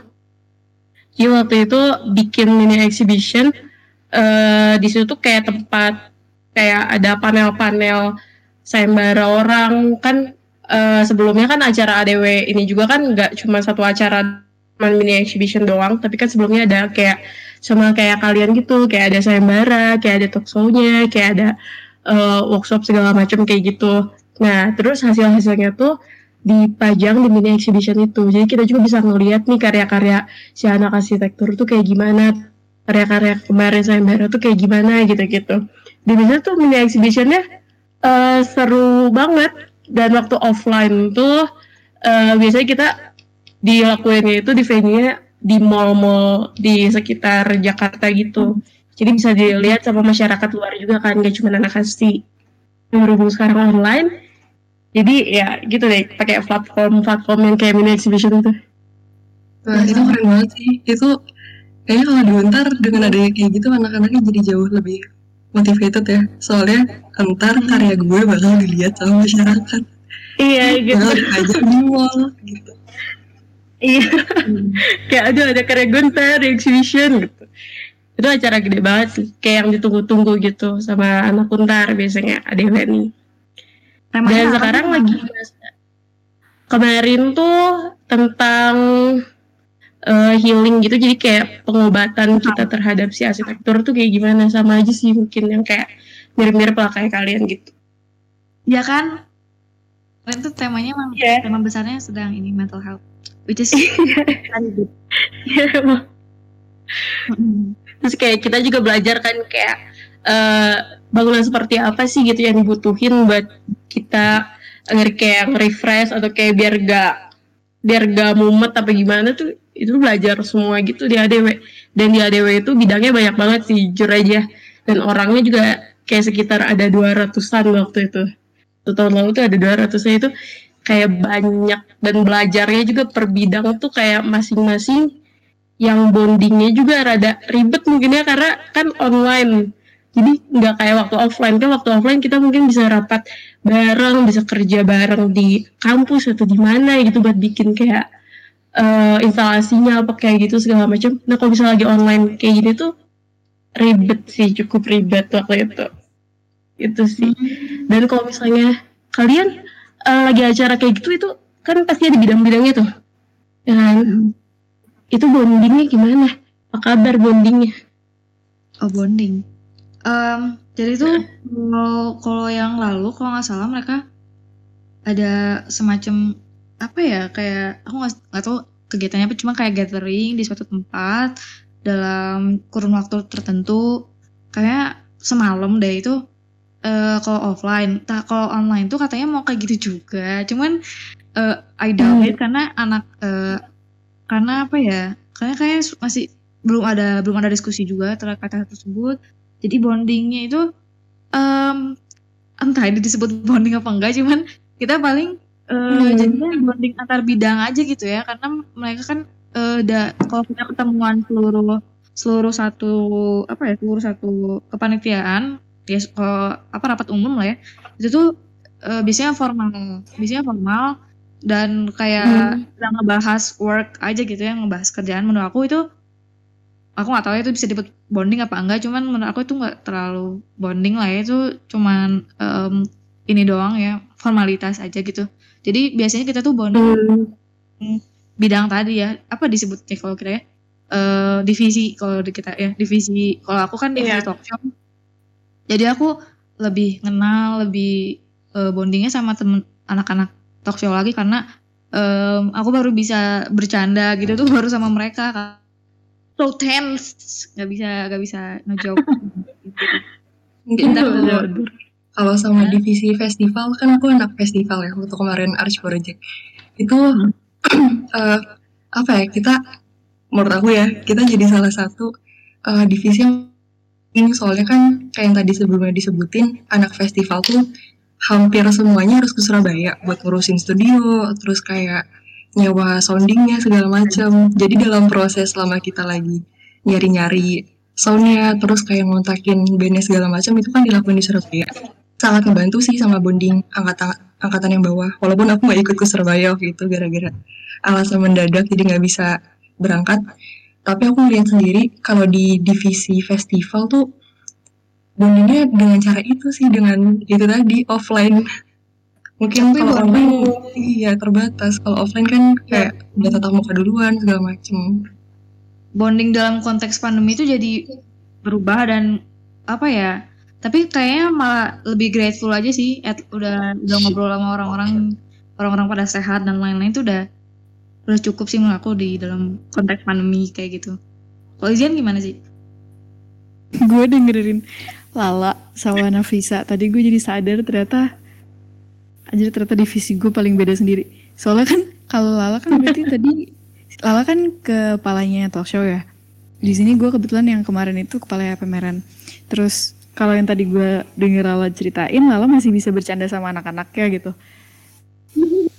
Jadi waktu itu bikin mini exhibition eh di situ tuh kayak tempat kayak ada panel-panel sayembara orang kan eh, sebelumnya kan acara ADW ini juga kan nggak cuma satu acara cuma mini exhibition doang tapi kan sebelumnya ada kayak sama kayak kalian gitu kayak ada sayembara kayak ada talk show-nya kayak ada eh, workshop segala macam kayak gitu. Nah terus hasil-hasilnya tuh dipajang di mini exhibition itu. Jadi kita juga bisa ngeliat nih karya-karya si anak arsitektur tuh kayak gimana karya-karya kemarin sayembara tuh kayak gimana gitu-gitu. Di sana tuh mini exhibitionnya eh, seru banget. Dan waktu offline tuh eh, biasanya kita dilakuinnya itu di venue di mall-mall di sekitar Jakarta gitu jadi bisa dilihat sama masyarakat luar juga kan gak cuma anak asli berhubung sekarang online jadi ya gitu deh pakai platform platform yang kayak mini exhibition itu Wah, itu keren banget sih. Itu kayaknya kalau di Untar dengan adanya kayak gitu anak-anaknya jadi jauh lebih motivated ya. Soalnya entar karya gue bakal dilihat sama masyarakat. iya gitu Bakal diajak di mall gitu. Iya kayak aduh ada karya Gunter exhibition gitu itu acara gede banget sih kayak yang ditunggu-tunggu gitu sama anak Kuntar biasanya ada Temanya dan apa sekarang sih? lagi kemarin tuh tentang eh, healing gitu jadi kayak pengobatan kita terhadap si arsitektur tuh kayak gimana sama aja sih mungkin yang kayak mirip-mirip lah kayak kalian gitu Ya kan? Tuh temanya emang Iya. tema besarnya sedang ini mental health. Which is <laughs> Iya, terus kayak kita juga belajar kan kayak eh, bangunan seperti apa sih gitu yang dibutuhin buat kita agar kayak refresh atau kayak biar gak biar gak mumet apa gimana tuh itu belajar semua gitu di ADW dan di ADW itu bidangnya banyak banget sih jujur aja. Dan orangnya juga kayak sekitar ada 200-an waktu itu. Satu tahun lalu tuh ada 200 itu kayak banyak dan belajarnya juga per bidang tuh kayak masing-masing yang bondingnya juga rada ribet mungkin ya karena kan online. Jadi nggak kayak waktu offline. Kan waktu offline kita mungkin bisa rapat bareng bisa kerja bareng di kampus atau di mana gitu buat bikin kayak eh, instalasinya apa kayak gitu segala macam. Nah kalau bisa lagi online kayak gini tuh ribet sih cukup ribet waktu itu. Itu sih. Dan kalau misalnya kalian eh, lagi acara kayak gitu itu kan pasti ada bidang-bidangnya tuh. Ya kan? itu bondingnya gimana? Apa kabar bondingnya? Oh bonding. Em, jadi tuh kalau kalau yang lalu kalau nggak salah mereka ada semacam apa ya kayak aku nggak tahu kegiatannya apa cuma kayak gathering di suatu tempat dalam kurun waktu tertentu. Kayak semalam deh itu eh, kalau offline. Tak kalau online tuh katanya mau kayak gitu juga. Cuman eh, I doubt it karena anak eh, karena apa ya? Karena kayak masih belum ada belum ada diskusi juga terkait hal tersebut. Jadi bondingnya itu em, entah ini disebut <laughs> bonding apa enggak, cuman kita paling eh, Hmm. jadinya bonding antar bidang aja gitu ya, karena mereka kan eh, da, kalau kita ketemuan seluruh seluruh satu apa ya seluruh satu kepanitiaan ya kalau apa rapat umum lah ya. Itu tuh eh, biasanya formal biasanya formal dan kayak Hmm. ngebahas work aja gitu ya ngebahas kerjaan. Menurut aku itu aku nggak tahu ya itu bisa disebut bonding apa enggak. Cuman menurut aku itu nggak terlalu bonding lah ya. Itu cuman em, ini doang ya formalitas aja gitu. Jadi biasanya kita tuh bonding Hmm. bidang tadi ya. Apa disebutnya kalau kita ya? Eh, divisi kalau kita ya divisi kalau aku kan divisi Iya. talk show jadi aku lebih kenal lebih eh, bondingnya sama temen anak-anak talk show lagi karena em, aku baru bisa bercanda gitu tuh baru sama mereka so tense. Nggak bisa nggak bisa ngejawab <laughs> gitu. Mungkin Kita kalau kalau sama divisi festival kan aku anak festival ya waktu kemarin Arch Project. Itu <clears throat> eh, apa ya kita menurut aku ya kita jadi salah satu eh, divisi yang ini soalnya kan kayak yang tadi sebelumnya disebutin anak festival tuh hampir semuanya harus ke Surabaya buat ngurusin studio terus kayak nyewa soundingnya segala macam jadi dalam proses selama kita lagi nyari-nyari soundnya terus kayak ngontakin bandnya segala macam itu kan dilakuin di Surabaya. Sangat ngebantu sih sama bonding angkatan angkatan yang bawah. Walaupun aku nggak ikut ke Surabaya waktu itu gara-gara alasan mendadak jadi nggak bisa berangkat tapi aku lihat sendiri kalau di divisi festival tuh bondingnya dengan cara itu sih dengan itu tadi offline. Mungkin Tapi kalau online iya terbatas. Kalau offline kan kayak udah tatap muka duluan segala macem. Bonding dalam konteks pandemi itu jadi berubah dan apa ya tapi kayaknya malah lebih grateful aja sih at, udah udah ngobrol sama orang-orang orang-orang pada sehat dan lain-lain itu udah udah cukup sih menurut aku di dalam konteks pandemi kayak gitu. Kalau Izian gimana sih? Gue dengerin Lala sama Nafisa. Tadi gue jadi sadar ternyata anjir ternyata divisi gue paling beda sendiri. Soalnya kan kalau Lala kan berarti <laughs> tadi Lala kan kepalanya talk show ya. Di sini gue kebetulan yang kemarin itu kepala pameran. Terus kalau yang tadi gue denger Lala ceritain Lala masih bisa bercanda sama anak-anaknya gitu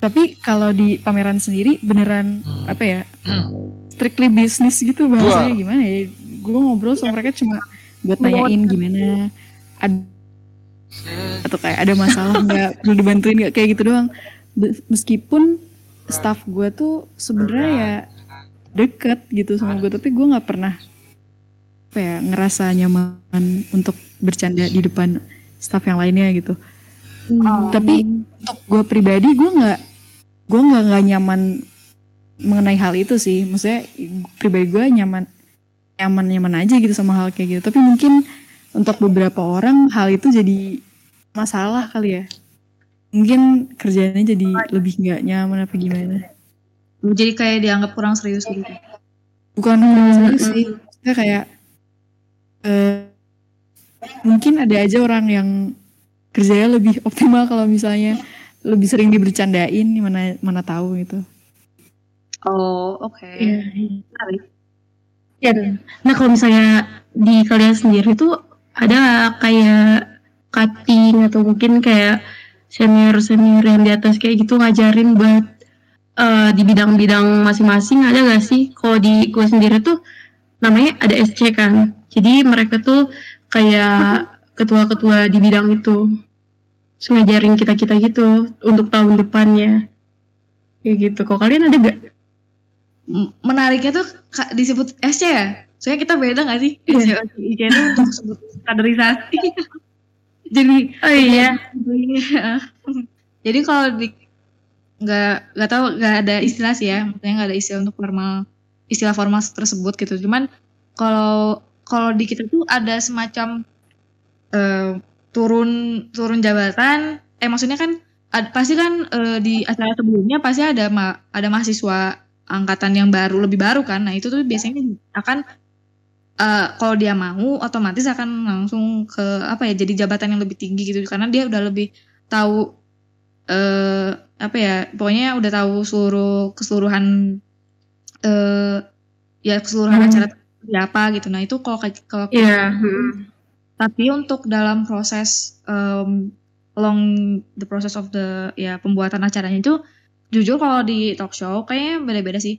tapi kalau di pameran sendiri beneran apa ya? Strictly bisnis gitu bahasanya gimana ya? Gue ngobrol sama mereka cuma buat nanyain gimana. Ad- atau kayak ada masalah nggak? <laughs> Perlu dibantuin nggak? Kayak gitu doang. Be- meskipun staff gue tuh sebenarnya ya deket gitu sama gue tapi gue nggak pernah apa ya ngerasa nyaman untuk bercanda di depan staff yang lainnya gitu tapi untuk gue pribadi gue nggak gue nggak nggak nyaman mengenai hal itu sih. Maksudnya pribadi gue nyaman nyaman nyaman aja gitu sama hal kayak gitu. Tapi mungkin untuk beberapa orang hal itu jadi masalah kali ya. Mungkin kerjanya jadi lebih nggak nyaman apa gimana? Jadi kayak dianggap kurang serius gitu? Bukan serius sih. Maksudnya kayak eh, mungkin ada aja orang yang kerjanya lebih optimal kalau misalnya lebih sering dibercandain mana mana tahu gitu. Oh oke. Iya. Ya, nah kalau misalnya di kalian sendiri tuh ada kayak cutting atau mungkin kayak senior senior yang di atas kayak gitu ngajarin buat eh, di bidang-bidang masing-masing? Ada gak sih? Kalau di gue sendiri tuh namanya ada SC kan, jadi mereka tuh kayak ketua-ketua di bidang itu ngajarin kita kita gitu untuk tahun depannya kayak gitu. Kok kalian ada gak? Menariknya tuh disebut SC ya soalnya kita beda gak sih Iya. SC IC itu untuk sebut kaderisasi <laughs> jadi Oh iya. Iya. Jadi kalau di nggak nggak tahu nggak ada istilah sih ya, maksudnya nggak ada istilah untuk formal istilah formal tersebut gitu. Cuman kalau kalau di kita tuh ada semacam eh, turun turun jabatan. Eh maksudnya kan ad- pasti kan eh, di acara sebelumnya pasti ada ma- ada mahasiswa angkatan yang baru lebih baru kan. Nah itu tuh biasanya akan eh, kalau dia mau otomatis akan langsung ke apa ya jadi jabatan yang lebih tinggi gitu karena dia udah lebih tahu eh apa ya pokoknya udah tahu seluruh keseluruhan eh ya keseluruhan Hmm. acara seperti apa gitu nah itu kalau kalau hmm. Tapi untuk dalam proses em, along the process of the ya pembuatan acaranya itu jujur kalau di talk show kayaknya beda-beda sih.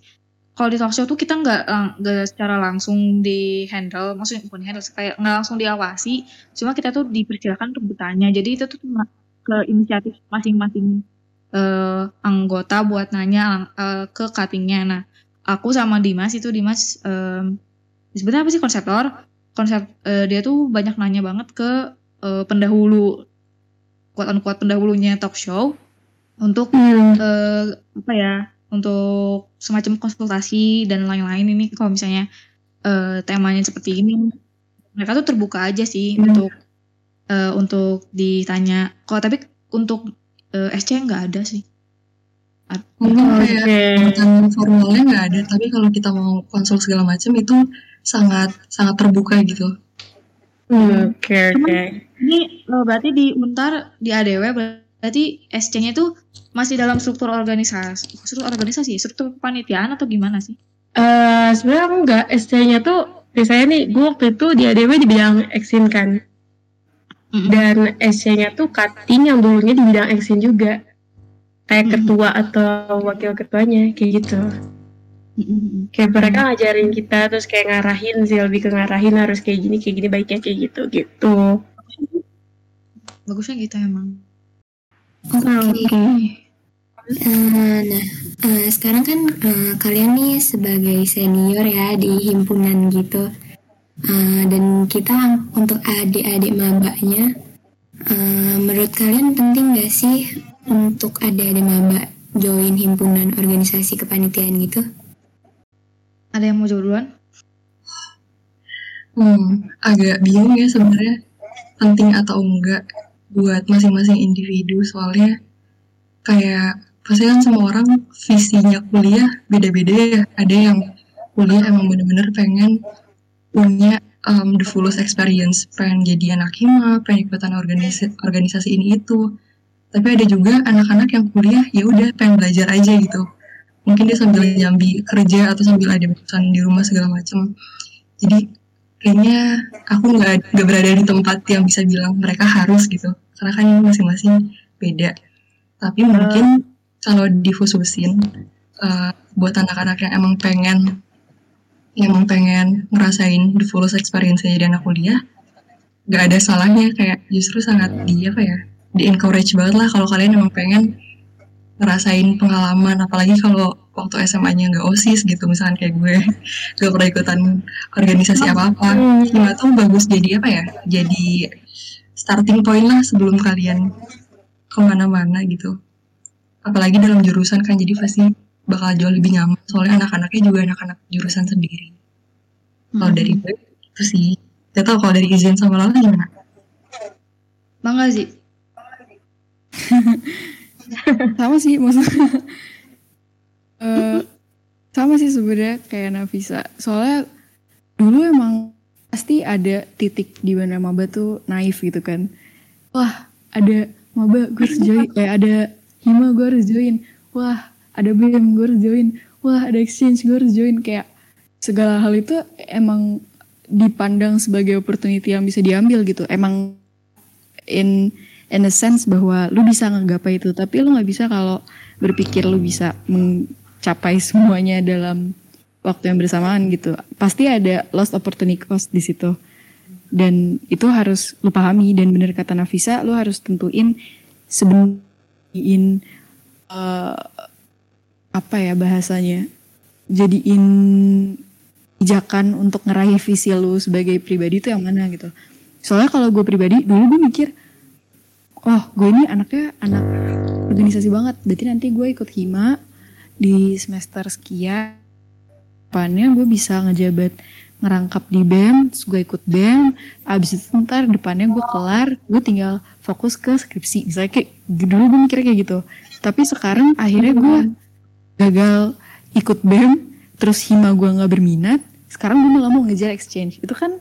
Kalau di talk show tuh kita nggak nggak secara langsung di handle maksudnya bukan handle kayak nggak langsung diawasi cuma kita tuh dipersilakan untuk bertanya jadi itu tuh ke inisiatif masing-masing eh, anggota buat nanya eh, ke cuttingnya. Nah aku sama Dimas itu Dimas em, sebenarnya apa sih konseptor konsep eh, dia tuh banyak nanya banget ke eh, pendahulu unquote pendahulunya talk show untuk Hmm. eh, apa ya untuk semacam konsultasi dan lain-lain ini kalau misalnya eh, temanya seperti ini mereka tuh terbuka aja sih Hmm. untuk eh, untuk ditanya kalau tapi untuk eh, SC nggak ada sih Mungkin kayak tentang formalnya nggak ada, tapi kalau kita mau konsul segala macam itu sangat sangat terbuka gitu. Hmm, Oke oke. ini eh, berarti di Untar di ADW berarti SC-nya itu masih dalam struktur organisasi struktur organisasi struktur kepanitiaan atau gimana sih? Eh sebenarnya aku nggak SC-nya tuh biasanya nih gue waktu itu di ADW di bidang eksin kan. Dan SC-nya tuh cutting yang dulunya di bidang eksin juga. Kayak ketua atau wakil ketuanya kayak gitu kayak mereka ngajarin kita terus kayak ngarahin sih lebih ke ngarahin harus kayak gini kayak gini baiknya kayak gitu gitu bagusnya gitu emang Oke. Eh, nah, eh, sekarang kan eh, kalian nih sebagai senior ya di himpunan gitu. Eh, dan kita untuk adik-adik mabaknya, eh, menurut kalian penting gak sih untuk adik-adik maba join himpunan organisasi kepanitiaan gitu? Ada yang mau jawab duluan Hmm, agak bingung ya sebenarnya penting atau enggak buat masing-masing individu soalnya kayak pasti kan semua orang visinya kuliah beda-beda ya. Ada yang kuliah emang bener-bener pengen punya um, the fullest experience, pengen jadi anak hima, pengen ikutan organisasi, organisasi ini itu. Tapi ada juga anak-anak yang kuliah ya udah pengen belajar aja gitu. Mungkin dia sambil nyambi kerja atau sambil ada urusan di rumah segala macam. Jadi kayaknya aku nggak nggak berada di tempat yang bisa bilang mereka harus gitu. Karena kan masing-masing beda. Tapi mungkin kalau dikhususin eh, buat anak-anak yang emang pengen yang emang pengen ngerasain the fullest experience jadi anak kuliah nggak ada salahnya. Kayak justru sangat di apa ya di encourage banget lah kalau kalian emang pengen ngerasain pengalaman apalagi kalau waktu SMA-nya nggak osis gitu misalkan kayak gue gak pernah ikutan organisasi apa-apa. Hima tuh bagus jadi apa ya jadi starting point lah sebelum kalian ke mana-mana gitu. Apalagi dalam jurusan kan jadi pasti bakal jauh lebih nyaman. Soalnya anak-anaknya juga anak-anak jurusan sendiri. Kalau dari gue itu sih. Gak tau kalau dari izin sama Lala gimana? Bangga sih <laughs> sama sih maksudnya. Eh, sama sih sebenarnya kayak Nafisa. Soalnya dulu emang pasti ada titik di mana maba tuh naif gitu kan. Wah ada maba gue harus join. Eh ada hima gue harus join. Wah ada bem gue harus join. Wah ada exchange gue harus join. Kayak segala hal itu emang dipandang sebagai opportunity yang bisa diambil gitu. Emang in in a sense bahwa lu bisa ngegapai itu. Tapi lu nggak bisa kalau berpikir lu bisa mencapai semuanya dalam waktu yang bersamaan gitu. Pasti ada lost opportunity cost di situ. Dan itu harus lu pahami. Dan bener kata Nafisa lu harus tentuin sebenarnya eh, apa ya bahasanya jadiin pijakan untuk ngeraih visi lu sebagai pribadi itu yang mana gitu. Soalnya kalau gue pribadi dulu gue mikir oh gue ini anaknya anak organisasi banget. Berarti nanti gue ikut hima di semester sekian. Depannya gue bisa ngejabat ngerangkap di BEM terus gue ikut BEM. Abis itu ntar depannya gue kelar gue tinggal fokus ke skripsi. Misalnya kayak dulu gue mikirnya kayak gitu. Tapi sekarang akhirnya gue gagal ikut BEM terus hima gue nggak berminat sekarang gue malah mau ngejar exchange. Itu kan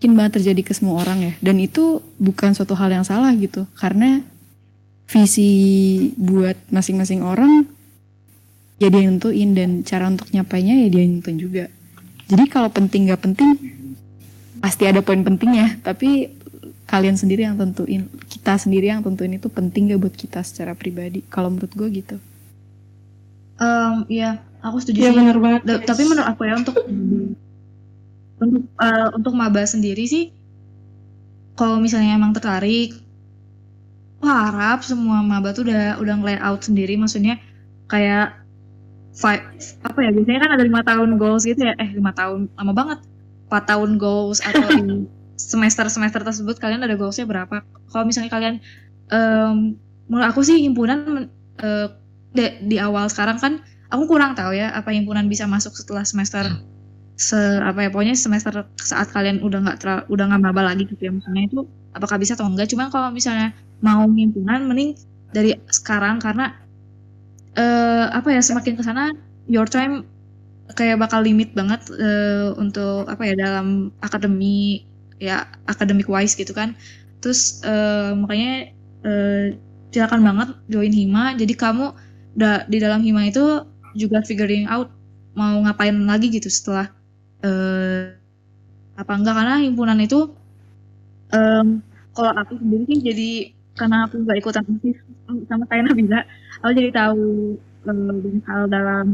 mungkin banget terjadi ke semua orang ya. Dan itu bukan suatu hal yang salah gitu. Karena visi buat masing-masing orang ya dia yang nentuin. Dan cara untuk nyapainya ya dia yang nentuin juga. Jadi kalau penting gak penting pasti ada poin pentingnya. Tapi kalian sendiri yang tentuin kita sendiri yang tentuin itu penting gak buat kita secara pribadi? Kalau menurut gue gitu. Em, Iya, aku setuju Iya sih. bener banget. Tapi menurut aku ya untuk untuk eh, untuk maba sendiri sih, kalau misalnya emang tertarik, aku harap semua maba tuh udah udah nge out sendiri. Maksudnya kayak five, apa ya biasanya kan ada lima tahun goals gitu ya, eh lima tahun lama banget, empat tahun goals atau di semester-semester tersebut kalian ada goalsnya berapa? Kalau misalnya kalian em, menurut aku sih himpunan men- eh, di, di awal sekarang kan aku kurang tahu ya apa himpunan bisa masuk setelah semester se apa ya pokoknya semester saat kalian udah nggak udah nggak maba lagi gitu ya misalnya itu apakah bisa atau enggak cuman kalau misalnya mau himpunan mending dari sekarang karena eh apa ya semakin ke sana your time kayak bakal limit banget eh, untuk apa ya dalam akademi ya academic wise gitu kan. Terus eh, makanya eh, silakan banget join hima. Jadi kamu da- di dalam hima itu juga figuring out mau ngapain lagi gitu setelah eh apa enggak? Karena himpunan itu em, kalau aku sendiri sih jadi karena aku nggak ikutan osis sama kayak Nabila aku jadi tahu banyak hal dalam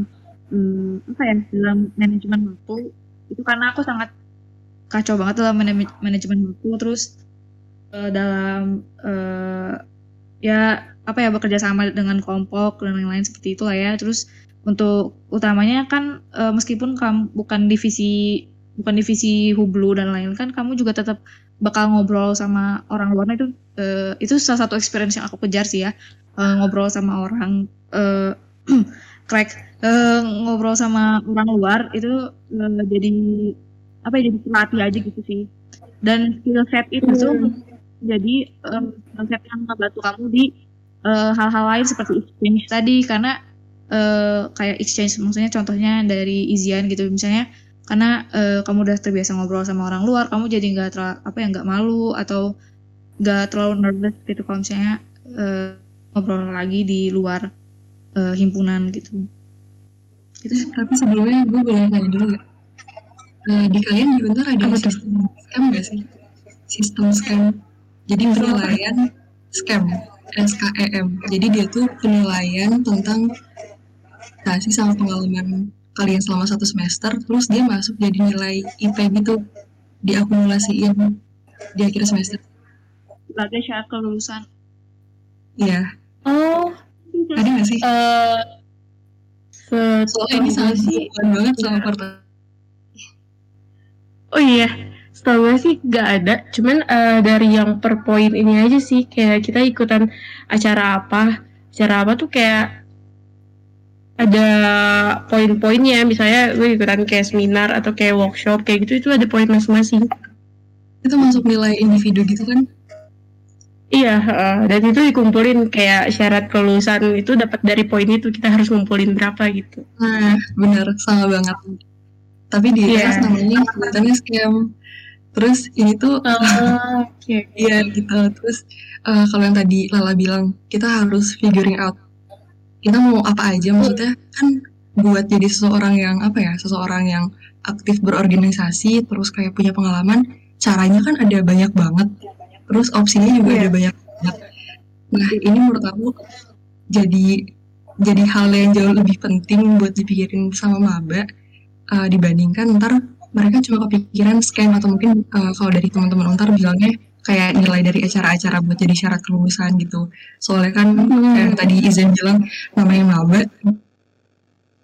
em, apa ya dalam manajemen waktu. Itu karena aku sangat kacau banget dalam manaj- manajemen waktu terus eh, dalam eh, ya apa ya bekerja sama dengan kelompok dan lain-lain seperti itulah ya. Terus untuk utamanya kan eh, meskipun kamu bukan divisi bukan divisi hublu dan lain kan kamu juga tetap bakal ngobrol sama orang luar itu eh, itu salah satu experience yang aku kejar sih ya. Eh, ngobrol sama orang eh <clears throat> crack Eh, ngobrol sama orang luar itu eh, jadi apa ya jadi pelatih aja gitu sih. Dan skill set itu tuh jadi eh, skill set yang ngebantu kamu di hal-hal lain seperti exchange tadi. Karena eh, kayak exchange maksudnya contohnya dari Izian gitu misalnya karena eh, kamu udah terbiasa ngobrol sama orang luar kamu jadi nggak terla- apa ya nggak malu atau nggak terlalu nervous gitu kalau misalnya eh, ngobrol lagi di luar eh, himpunan gitu gitu. Tapi sebelumnya gue boleh tanya dulu gak? Eh, di kalian di Untar ada Apa sistem scam gak sih? Sistem scam. Jadi penilaian scam, SKEM. Jadi dia tuh penilaian tentang prestasi sama pengalaman kalian selama satu semester, terus dia masuk jadi nilai IP gitu, diakumulasiin di akhir semester. sebagai syarat kelulusan Iya, Oh, ada gak sih? eh Soalnya ini sangat sih. banget sama pertanyaan. Oh iya, setahu gue sih gak ada. Cuman eh, dari yang per poin ini aja sih, kayak kita ikutan acara apa, acara apa tuh kayak ada poin-poinnya. Misalnya gue ikutan kayak seminar atau kayak workshop kayak gitu, itu ada poin masing-masing. Itu masuk nilai individu gitu kan? Iya, heeh. dan itu dikumpulin kayak syarat kelulusan itu dapat dari poin itu kita harus ngumpulin berapa gitu. Nah, bener, sama banget. Tapi di. ITS namanya sebutannya scam. Terus ini tuh, Oh, <laughs> oke. iya gitu. Terus eh, kalau yang tadi Lala bilang, kita harus figuring out. Kita mau apa aja, maksudnya kan buat jadi seseorang yang apa ya, seseorang yang aktif berorganisasi, terus kayak punya pengalaman, caranya kan ada banyak banget. Terus opsinya juga Iya. ada banyak banget. Nah, ini menurut aku jadi jadi hal yang jauh lebih penting buat dipikirin sama maba uh, dibandingkan ntar mereka cuma kepikiran scam atau mungkin uh, kalau dari teman-teman untar bilangnya kayak nilai dari acara-acara buat jadi syarat kelulusan gitu. Soalnya kan kayak yang tadi Izan bilang namanya maba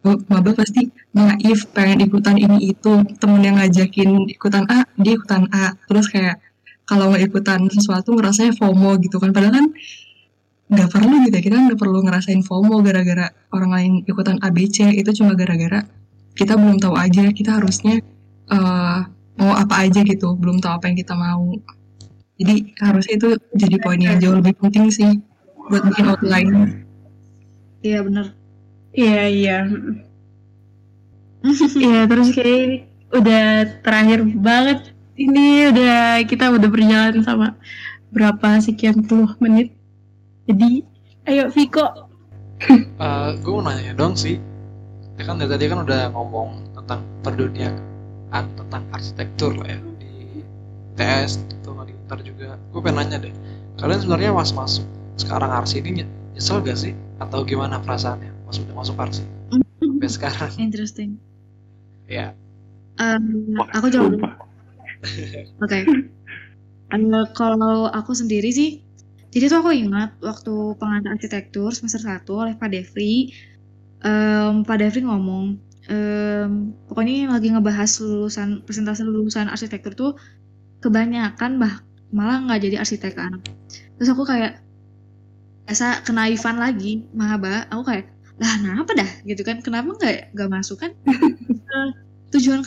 maba pasti naif pengen ikutan ini itu. Temen yang ngajakin ikutan A dia ikutan A. Terus kayak kalau nggak ikutan sesuatu ngerasanya FOMO gitu kan. Padahal kan nggak perlu gitu ya. Kita nggak perlu ngerasain FOMO gara-gara orang lain ikutan ABC itu cuma gara-gara kita belum tahu aja. Kita harusnya eh, mau apa aja gitu. Belum tahu apa yang kita mau jadi harusnya itu jadi poin yang jauh lebih penting sih buat bikin outline iya bener Iya, iya. <laughs> Iya, terus kayak udah terakhir banget ini udah kita udah berjalan sama berapa sekian puluh menit. Jadi, ayo Viko. <laughs> gue mau nanya dong sih ya kan dari tadi kan udah ngomong tentang perduniaan tentang arsitektur lah ya di TS Untar juga. Gue pengen nanya deh kalian sebenarnya pas masuk sekarang arsi ini ny- nyesel gak sih? Atau gimana perasaannya pas udah masuk arsi? Sampai sekarang. Interesting. Ya Wah, aku jawab dulu. Oke. Eh, kalau aku sendiri sih, jadi tuh aku ingat waktu pengantar arsitektur semester 1 oleh Pak Devri, em, Pak Devri ngomong, em, pokoknya yang lagi ngebahas lulusan presentasi lulusan arsitektur tuh kebanyakan bah malah nggak jadi arsitek kan terus aku kayak biasa kenaifan lagi mahaba. Aku kayak lah kenapa dah? Gitu kan. Kenapa nggak nggak masuk kan? <laughs> Eh, tujuan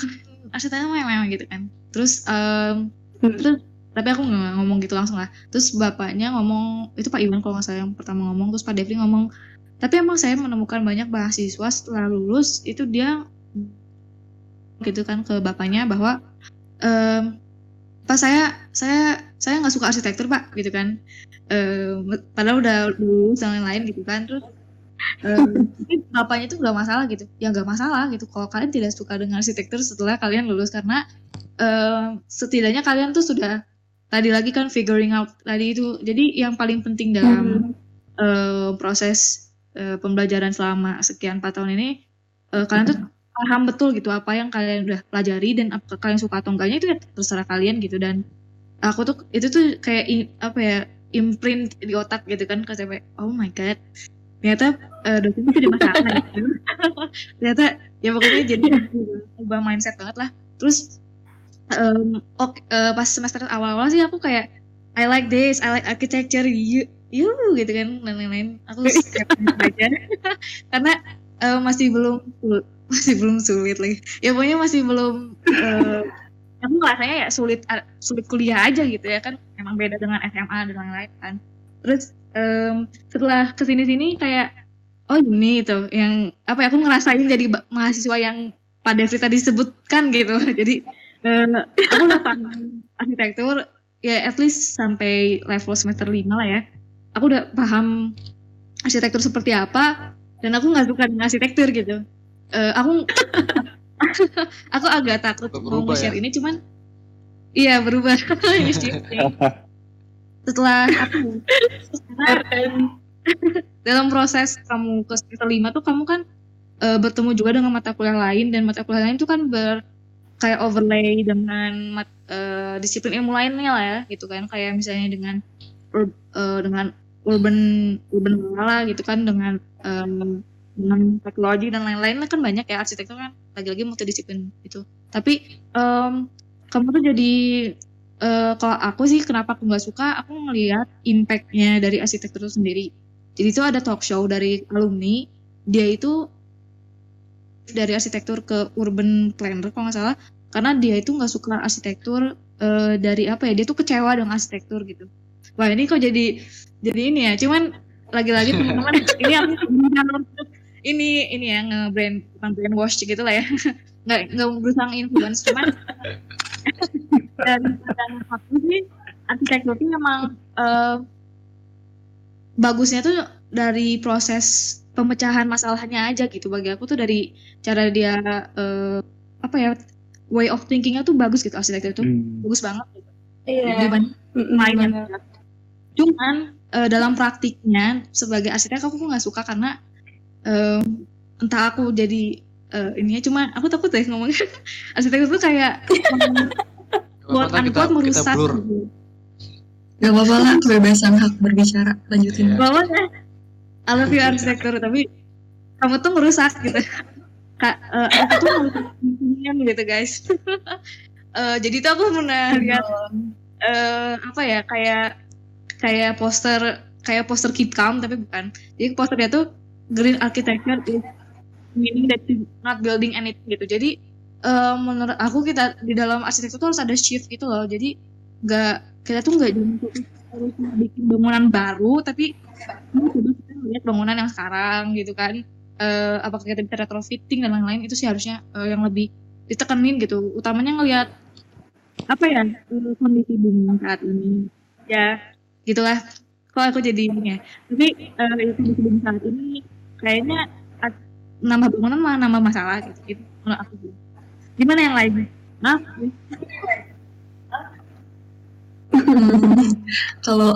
arsiteknya memang gitu kan. Terus em, terus tapi aku nggak ngomong gitu langsung lah. Terus bapaknya ngomong itu Pak Iwan kalau nggak salah yang pertama ngomong. Terus Pak Devli ngomong tapi emang saya menemukan banyak mahasiswa setelah lulus itu dia gitu kan ke bapaknya bahwa em, pak saya saya saya nggak suka arsitektur pak gitu kan. Em, padahal udah lulus dan lain-lain gitu kan terus tapi bapaknya itu nggak masalah gitu. Ya nggak masalah gitu. Kalau kalian tidak suka dengan arsitektur setelah kalian lulus karena em, setidaknya kalian tuh sudah tadi lagi kan figuring out tadi itu. Jadi yang paling penting dalam eh, proses eh, pembelajaran selama sekian empat tahun ini eh, kalian tuh paham betul gitu apa yang kalian udah pelajari dan apa kalian suka atau enggaknya itu ya terserah kalian gitu. Dan aku tuh itu tuh kayak i- apa ya imprint di otak gitu kan kayak oh my god ternyata eh, dosen itu masalah gitu. <laughs> ternyata ya pokoknya jadi ubah mindset banget lah. Terus em, ok, eh, pas semester awal-awal sih aku kayak I like this I like architecture you you gitu kan dan lain-lain. Aku <laughs> aja <laughs> karena eh, masih belum <laughs> masih belum sulit lagi. Ya pokoknya masih belum eh, aku ngerasanya ya sulit sulit kuliah aja gitu ya kan. Emang beda dengan SMA dan lain-lain kan. Terus em, setelah ke sini-sini kayak oh ini itu yang apa ya aku ngerasain jadi mahasiswa yang Pak Devri tadi sebutkan gitu. <laughs> Jadi eh, aku udah paham <laughs> arsitektur ya at least sampai level semester 5 lah ya. Aku udah paham arsitektur seperti apa dan aku nggak suka dengan arsitektur gitu Eh, aku <laughs> aku agak takut mau Berubah share ya? ini cuman iya berubah. <laughs> Setelah aku dalam proses kamu ke semester lima tuh kamu kan eh, bertemu juga dengan mata kuliah lain dan mata kuliah lain itu kan ber kayak overlay dengan mat- eh, disiplin ilmu lainnya lah ya gitu kan. Kayak misalnya dengan ur- eh, dengan urban urban lah gitu kan dengan em, dengan teknologi dan lain-lain kan banyak ya arsitektur kan lagi-lagi multidisiplin itu. Tapi em, kamu tuh jadi eh, kalau aku sih kenapa aku nggak suka aku ngelihat impactnya dari arsitektur itu sendiri. Jadi itu ada talk show dari alumni dia itu dari arsitektur ke urban planner kalau nggak salah karena dia itu nggak suka arsitektur eh, dari apa ya dia tuh kecewa dengan arsitektur gitu. Wah ini kok jadi jadi ini ya cuman lagi-lagi <laughs> teman-teman ini aku ini ini ya nge-brand bukan brand wash gitu lah ya <laughs> nggak nggak berusaha influence cuman <laughs> dan dan aku sih arsitektur itu memang eh, bagusnya tuh dari proses pemecahan masalahnya aja gitu bagi aku tuh dari cara dia eh, apa ya way of thinkingnya tuh bagus gitu arsitektur itu Hmm. bagus banget gitu. Iya. dibanding lainnya cuman eh, dalam praktiknya sebagai arsitek aku nggak suka karena eh, entah aku jadi eh, ininya cuma aku takut deh ngomongnya <laughs> arsitektur tuh kayak kita, unquote merusak blur. gitu. Gak apa-apa lah, kebebasan hak berbicara. Lanjutin. Iya. bahwa I love you arsitektur tapi kamu tuh merusak gitu Kak, eh, aku tuh merusak gitu guys <laughs> Eh, jadi tuh aku pernah lihat eh, apa ya kayak kayak poster kayak poster keep calm tapi bukan jadi posternya tuh green architecture is meaning that you not building anything gitu. Jadi eh, menurut aku kita di dalam arsitektur tuh harus ada shift gitu loh. Jadi nggak kita tuh nggak harus bikin bangunan baru tapi kita lihat bangunan yang sekarang gitu kan. Eh apakah kita bisa retrofitting dan lain-lain itu sih harusnya eh, yang lebih ditekenin gitu. Utamanya ngelihat apa ya kondisi bumi saat ini. Ya. Gitulah. Kok aku jadi ini ya. Tapi eh, kondisi bumi saat ini kayaknya a- nambah bangunan malah nambah masalah gitu, gitu menurut aku gimana yang lain nah <laughs> Kalau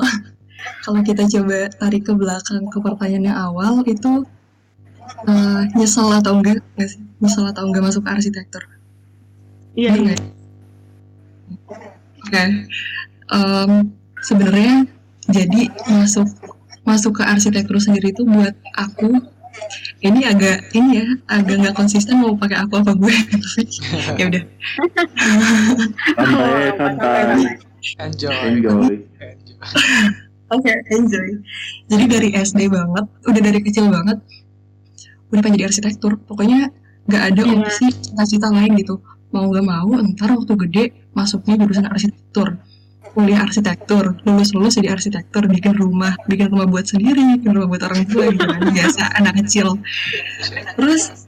kalau kita coba tarik ke belakang ke pertanyaan yang awal itu eh, nyesel atau enggak nggak sih? Nyesel atau enggak masuk ke arsitektur? iya iya? Oke. Em, sebenarnya jadi masuk masuk ke arsitektur sendiri itu buat aku ini agak ini ya agak nggak konsisten mau pakai aku apa gue <laughs> ya udah Santai, santai. Enjoy. Enjoy. Enjoy. <laughs> Oke, enjoy. Jadi dari SD banget, udah dari kecil banget, udah pengen jadi arsitektur. Pokoknya nggak ada Iya. opsi cita-cita lain gitu. Mau nggak mau, ntar waktu gede masuknya jurusan arsitektur. Kuliah arsitektur, lulus-lulus jadi arsitektur, bikin rumah, bikin rumah buat sendiri, bikin rumah buat orang tua gitu kan. Biasa <laughs> anak kecil. Terus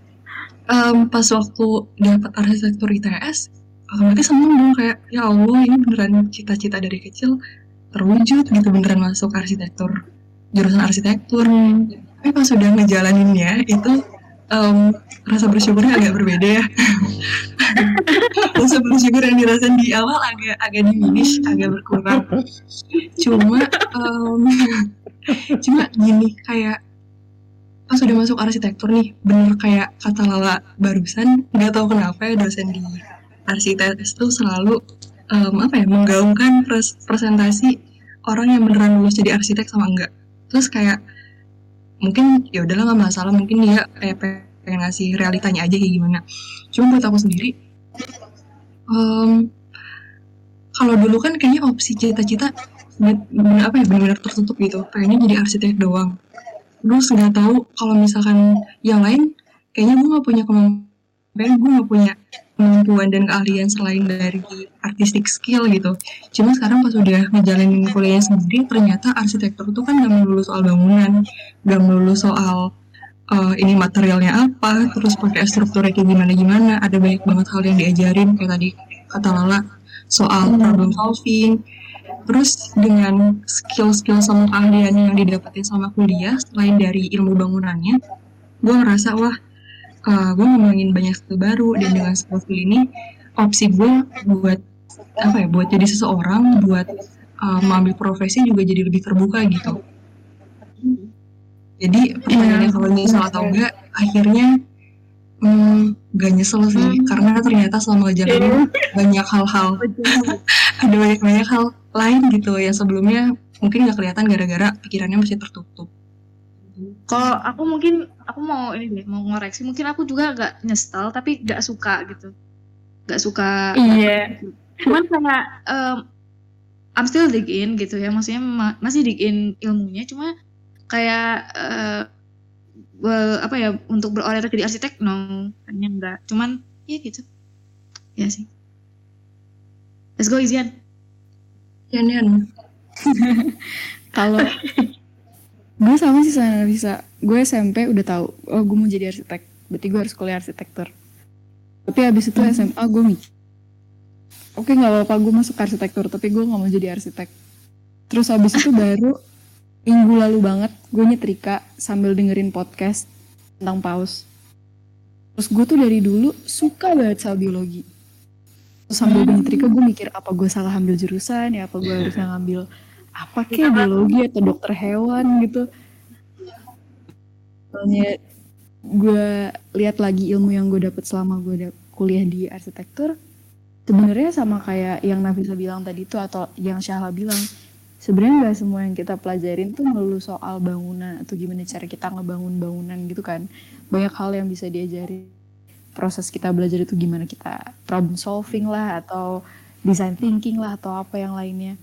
em, pas waktu dapat arsitektur ITS, otomatis seneng dong kayak ya Allah ini beneran cita-cita dari kecil terwujud gitu beneran masuk arsitektur jurusan arsitektur tapi pas sudah ngejalaninnya itu em, rasa bersyukurnya agak berbeda ya. <laughs> Rasa bersyukur yang dirasain di awal agak agak diminish agak berkurang. Cuma em, cuma gini kayak pas sudah masuk arsitektur nih bener kayak kata Lala barusan nggak tahu kenapa ya dosen di arsitek itu selalu em, apa ya menggaungkan pres- presentasi orang yang beneran lulus jadi arsitek sama enggak. Terus kayak mungkin ya udahlah nggak masalah. Mungkin dia kayak pe- pengen ngasih realitanya aja kayak gimana. Cuma buat aku sendiri em, kalau dulu kan kayaknya opsi cita-cita bener- apa ya benar-benar tertutup gitu. Pengennya jadi arsitek doang. Terus nggak tahu kalau misalkan yang lain kayaknya gue nggak punya kemampuan gue nggak punya kemampuan dan keahlian selain dari artistic skill gitu. Cuma sekarang pas udah ngejalanin kuliahnya sendiri, ternyata arsitektur itu kan gak melulu soal bangunan, gak melulu soal eh, ini materialnya apa, terus pakai strukturnya kayak gimana-gimana. Ada banyak banget hal yang diajarin kayak tadi kata Lala soal problem solving. Terus dengan skill-skill sama keahlian yang didapetin sama kuliah, selain dari ilmu bangunannya, gue ngerasa wah uh, gue ngembangin banyak skill baru dan dengan skill ini opsi gue buat apa ya buat jadi seseorang buat uh, mengambil profesi juga jadi lebih terbuka gitu. Jadi pertanyaannya kalau nyesel atau enggak akhirnya hmm, gak nyesel sih. Karena ternyata selama ngejalanin banyak hal-hal. <laughs> Ada banyak banyak hal lain gitu. Yang sebelumnya mungkin gak kelihatan gara-gara pikirannya masih tertutup. Kalau aku mungkin aku mau ini deh, mau ngoreksi. Mungkin aku juga gak nyesel tapi gak suka gitu. Gak suka. Iya. Cuman kayak em, I'm still dig in gitu ya. Maksudnya ma- masih dig in ilmunya cuma kayak eh, well, apa ya untuk berorientasi jadi arsitek no kayaknya enggak. Cuman ya gitu. Ya sih. Let's go Izian. Yan Yan <laughs> Kalau gue sama sih sama bisa. Gue SMP udah tahu, oh gue mau jadi arsitek. Berarti gue harus kuliah arsitektur. Tapi habis itu SMA gue mikir, oke nggak apa-apa gue masuk arsitektur, tapi gue nggak mau jadi arsitek. Terus habis itu baru minggu lalu banget gue nyetrika sambil dengerin podcast tentang paus. Terus gue tuh dari dulu suka banget sama biologi. Terus sambil gue nyetrika gue mikir apa gue salah ambil jurusan ya, apa gue harusnya ngambil apa kayak biologi atau dokter hewan gitu. Soalnya gue lihat lagi ilmu yang gue dapet selama gue da- kuliah di arsitektur, sebenarnya sama kayak yang Nafisa bilang tadi tuh atau yang Syahla bilang, sebenarnya nggak semua yang kita pelajarin tuh melulu soal bangunan atau gimana cara kita ngebangun bangunan gitu kan. Banyak hal yang bisa diajari. Proses kita belajar itu gimana kita problem solving lah atau design thinking lah atau apa yang lainnya.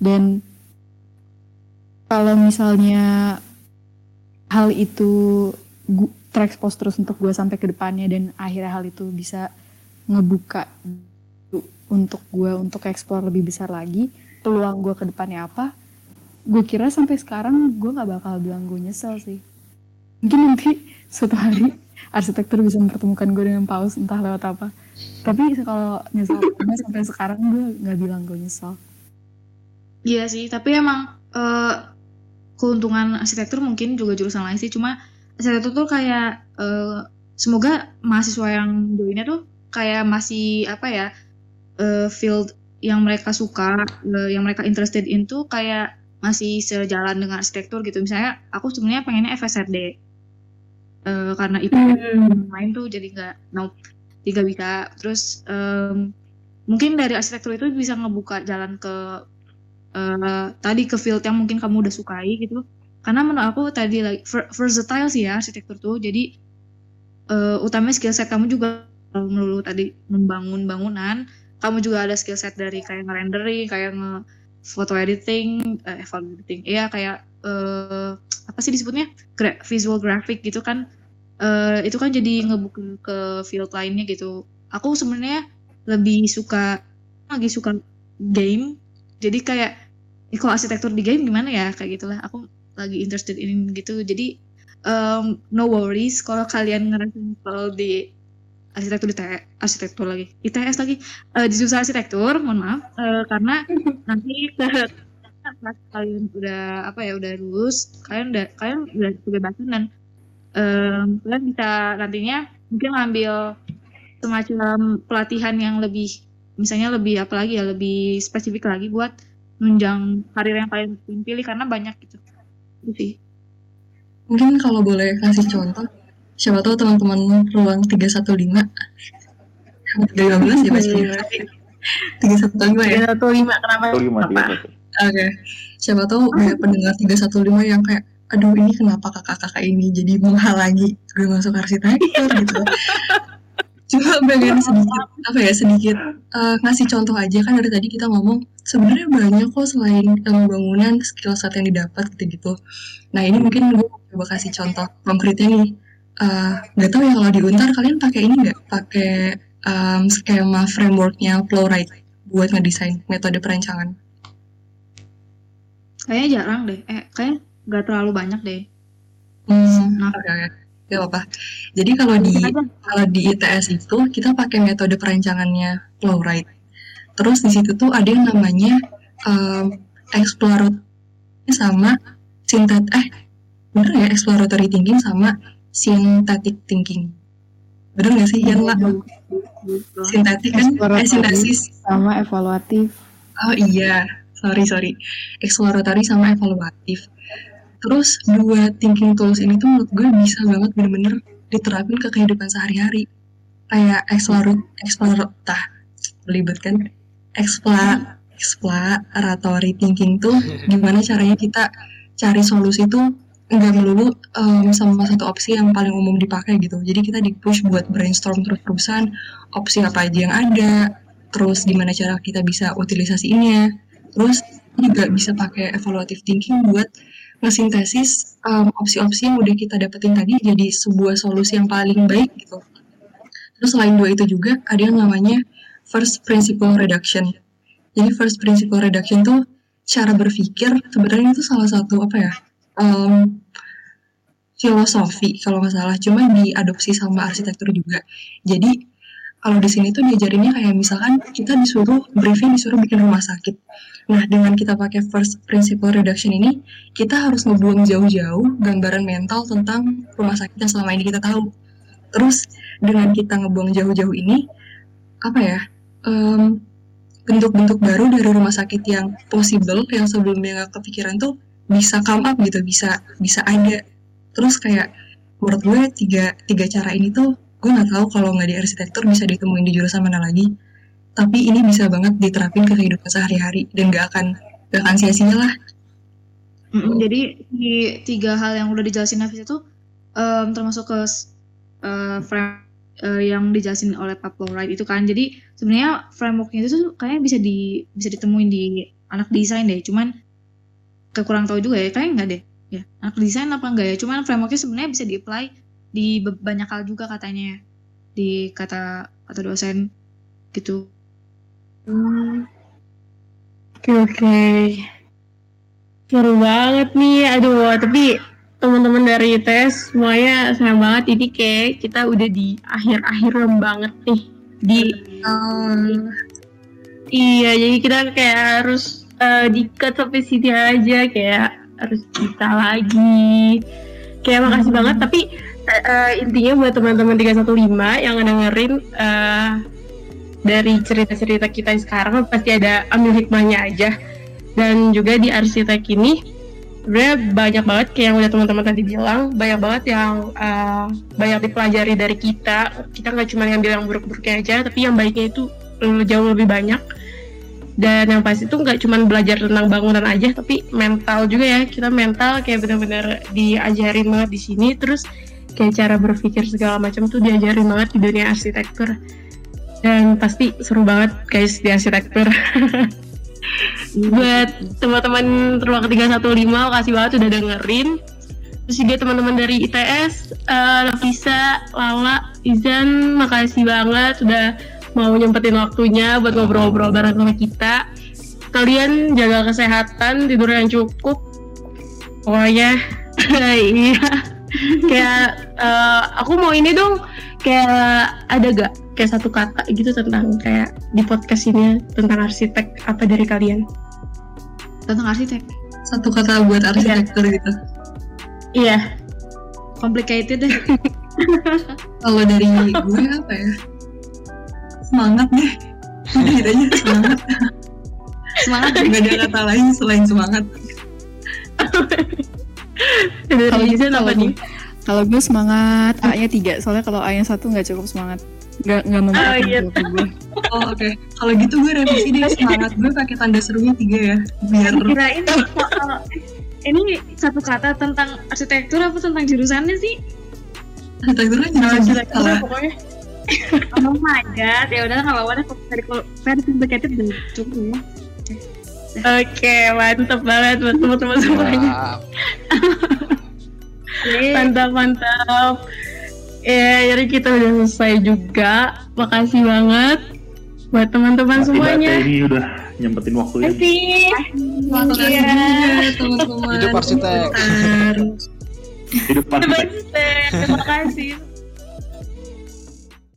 Dan kalau misalnya hal itu gu- terekspos terus untuk gue sampai ke depannya dan akhirnya hal itu bisa ngebuka untuk gue untuk explore lebih besar lagi peluang gue ke depannya apa gue kira sampai sekarang gue nggak bakal bilang gue nyesel sih. Mungkin nanti suatu hari arsitektur bisa mempertemukan gue dengan paus entah lewat apa. Tapi kalau nyesel sampai sekarang gue nggak bilang gue nyesel. Iya sih, tapi emang eh, keuntungan arsitektur mungkin juga jurusan lain sih. Cuma arsitektur tuh kayak eh, semoga mahasiswa yang joinnya tuh kayak masih apa ya eh, field yang mereka suka, eh, yang mereka interested in tuh kayak masih sejalan dengan arsitektur gitu. Misalnya aku sebenarnya pengennya FSRD Eh, karena itu main tuh jadi nggak no tiga bisa. Terus em, mungkin dari arsitektur itu bisa ngebuka jalan ke eh, tadi ke field yang mungkin kamu udah sukai gitu. Karena menurut aku tadi like ver- versatile sih ya arsitektur tuh. Jadi eh utamanya skill set kamu juga melulu tadi membangun bangunan kamu juga ada skill set dari kayak ngerendering kayak nge foto editing foto editing. Iya kayak eh apa sih disebutnya? Gra- visual graphic gitu kan. Eh itu kan jadi ngebuka ke field lainnya gitu. Aku sebenarnya lebih suka lagi suka game jadi kayak "Ih, kalau arsitektur di game gimana ya? Kayak gitulah aku lagi interested in gitu. Jadi um, no worries kalau kalian ngerasain kalau di arsitektur di TE arsitektur lagi. ITS lagi. Eh, di jurusan arsitektur mohon maaf. Eh, karena <laughs> nanti pas kalian udah apa ya udah lulus kalian udah kalian udah kebebasan dan em, kalian bisa nantinya mungkin ngambil semacam pelatihan yang lebih misalnya lebih apa lagi ya lebih spesifik lagi buat menunjang karir yang kalian pilih karena banyak gitu. Itu sih. Mungkin kalau boleh kasih contoh, siapa tahu teman-teman ruang 315 315 ya bacanya 315 ya? satu lima kenapa? Satu lima, apa tiga, satu. Oke, siapa tahu banyak pendengar 315 yang kayak, aduh ini kenapa kakak-kakak ini jadi menghalangi gue masuk arsitektur gitu. Cuma pengen sedikit, apa ya, sedikit eh, ngasih contoh aja kan dari tadi kita ngomong, sebenarnya banyak kok selain ilmu bangunan, skill set yang didapat gitu-gitu. Nah ini mungkin gue coba kasih contoh konkretnya nih. Eh, Nggak tahu ya kalau di Untar kalian pakai ini nggak? Pakai em, skema frameworknya Flowride buat ngedesain metode perancangan. kayaknya jarang deh eh kayak nggak terlalu banyak deh Hmm, Nah. oke. Gak apa-apa. Jadi kalau di kalau di ITS itu kita pakai metode perancangannya Flowride. Terus di situ tuh ada yang namanya um, exploratory sama sintet eh bener ya exploratory thinking sama synthetic thinking. Bener gak sih? Yang lah sintetik kan? Eh sintesis. sama evaluatif Oh iya, sorry sorry. Exploratory sama evaluatif. Terus dua thinking tools ini tuh menurut gue bisa banget bener-bener diterapin ke kehidupan sehari-hari. Kayak explore, explore, tah, belibet kan? Expla, exploratory thinking tuh gimana caranya kita cari solusi tuh nggak melulu em, sama satu opsi yang paling umum dipakai gitu. Jadi kita di push buat brainstorm terus-terusan opsi apa aja yang ada, terus gimana cara kita bisa utilisasiinnya terus juga bisa pakai evaluative thinking buat ngesintesis um, opsi-opsi yang udah kita dapetin tadi jadi sebuah solusi yang paling baik gitu. Terus selain dua itu juga ada yang namanya first principle reduction. Jadi first principle reduction tuh cara berpikir sebenarnya itu salah satu apa ya um, filosofi kalau nggak salah. Cuma diadopsi sama arsitektur juga. Jadi kalau di sini tuh diajarinnya kayak misalkan kita disuruh briefing disuruh bikin rumah sakit. Nah dengan kita pakai first principle reduction ini, kita harus ngebuang jauh-jauh gambaran mental tentang rumah sakit yang selama ini kita tahu. Terus dengan kita ngebuang jauh-jauh ini, apa ya? em, bentuk-bentuk baru dari rumah sakit yang possible yang sebelumnya nggak kepikiran tuh bisa come up gitu, bisa bisa ada. Terus kayak menurut gue tiga tiga cara ini tuh gue nggak tahu kalau nggak di arsitektur bisa ditemuin di jurusan mana lagi. Tapi ini bisa banget diterapin ke kehidupan sehari-hari dan gak akan gak akan sia-sia lah. Mm-mm, jadi di tiga hal yang udah dijelasin Nafis itu em, termasuk ke eh, frame eh, yang dijelasin oleh Pak Wright itu kan. Jadi sebenarnya frameworknya itu tuh kayaknya bisa di bisa ditemuin di anak desain deh. Cuman kayak kurang tahu juga ya kayaknya nggak deh. Ya anak desain apa enggak ya? Cuman frameworknya sebenarnya bisa di apply di banyak hal juga katanya ya. di kata kata dosen gitu Hmm. Oke oke. Seru banget nih. Aduh, tapi teman-teman dari ITS semuanya sayang banget ini kayak kita udah di akhir-akhir banget nih di iya jadi kita kayak harus eh, di-cut sampai sini aja kayak harus kita lagi kayak makasih banget tapi eh, intinya buat teman-teman 315 yang ngedengerin eh, dari cerita-cerita kita sekarang pasti ada ambil hikmahnya aja. Dan juga di arsitek ini banyak banget kayak yang udah teman-teman tadi bilang banyak banget yang uh, banyak dipelajari dari kita. Kita nggak cuma ngambil yang buruk-buruknya aja tapi yang baiknya itu uh, jauh lebih banyak. Dan yang pasti itu nggak cuma belajar tentang bangunan aja tapi mental juga ya. Kita mental kayak benar-benar diajarin banget di sini. Terus kayak cara berpikir segala macam tuh diajarin banget di dunia arsitektur. Dan pasti seru banget guys di arsitektur. <laughs> Buat teman-teman ruang 315 makasih banget udah dengerin. Terus juga teman-teman dari ITS eh Nafisa, Lala, Izan makasih banget udah mau nyempetin waktunya buat ngobrol-ngobrol bareng sama kita. Kalian jaga kesehatan tidur yang cukup. Pokoknya <laughs> iya kayak eh, aku mau ini dong kayak ada gak kayak satu kata gitu tentang kayak di podcast ini tentang arsitek apa dari kalian Tentang arsitek. Satu kata buat arsitektur gitu. iya Complicated deh. <laughs> Kalau dari gue apa ya? Semangat deh. Udah gitu aja semangat. Semangat Gak ada kata lain selain semangat. <laughs> dari Kalau gitu Izan apa kalau nih Kalau gue semangat A-nya tiga, soalnya kalau A-nya satu nggak cukup semangat. Nggak nggak membuat Oh, iya. gue. <laughs> Oh oke. Kalau gitu gue revisi deh semangat gue pakai tanda serunya tiga ya. Biar <laughs> Kirain soal- ini satu kata tentang arsitektur apa tentang jurusannya sih? arsitektur kan Nah, arsitektur salah. pokoknya <laughs> Oh my god, ya udah nggak apa-apa deh. Very very complicated dan cukup ya. Oke, mantap banget buat teman-teman semuanya. Ya, Oke. Mantap, mantap. Ya, jadi kita udah selesai juga. Makasih banget buat teman-teman semuanya. ya, ini udah nyempetin waktunya. Makasih. Makasih Iya. juga teman-teman. hidup arsitek. Hidup pasti. Terima kasih. Terima kasih.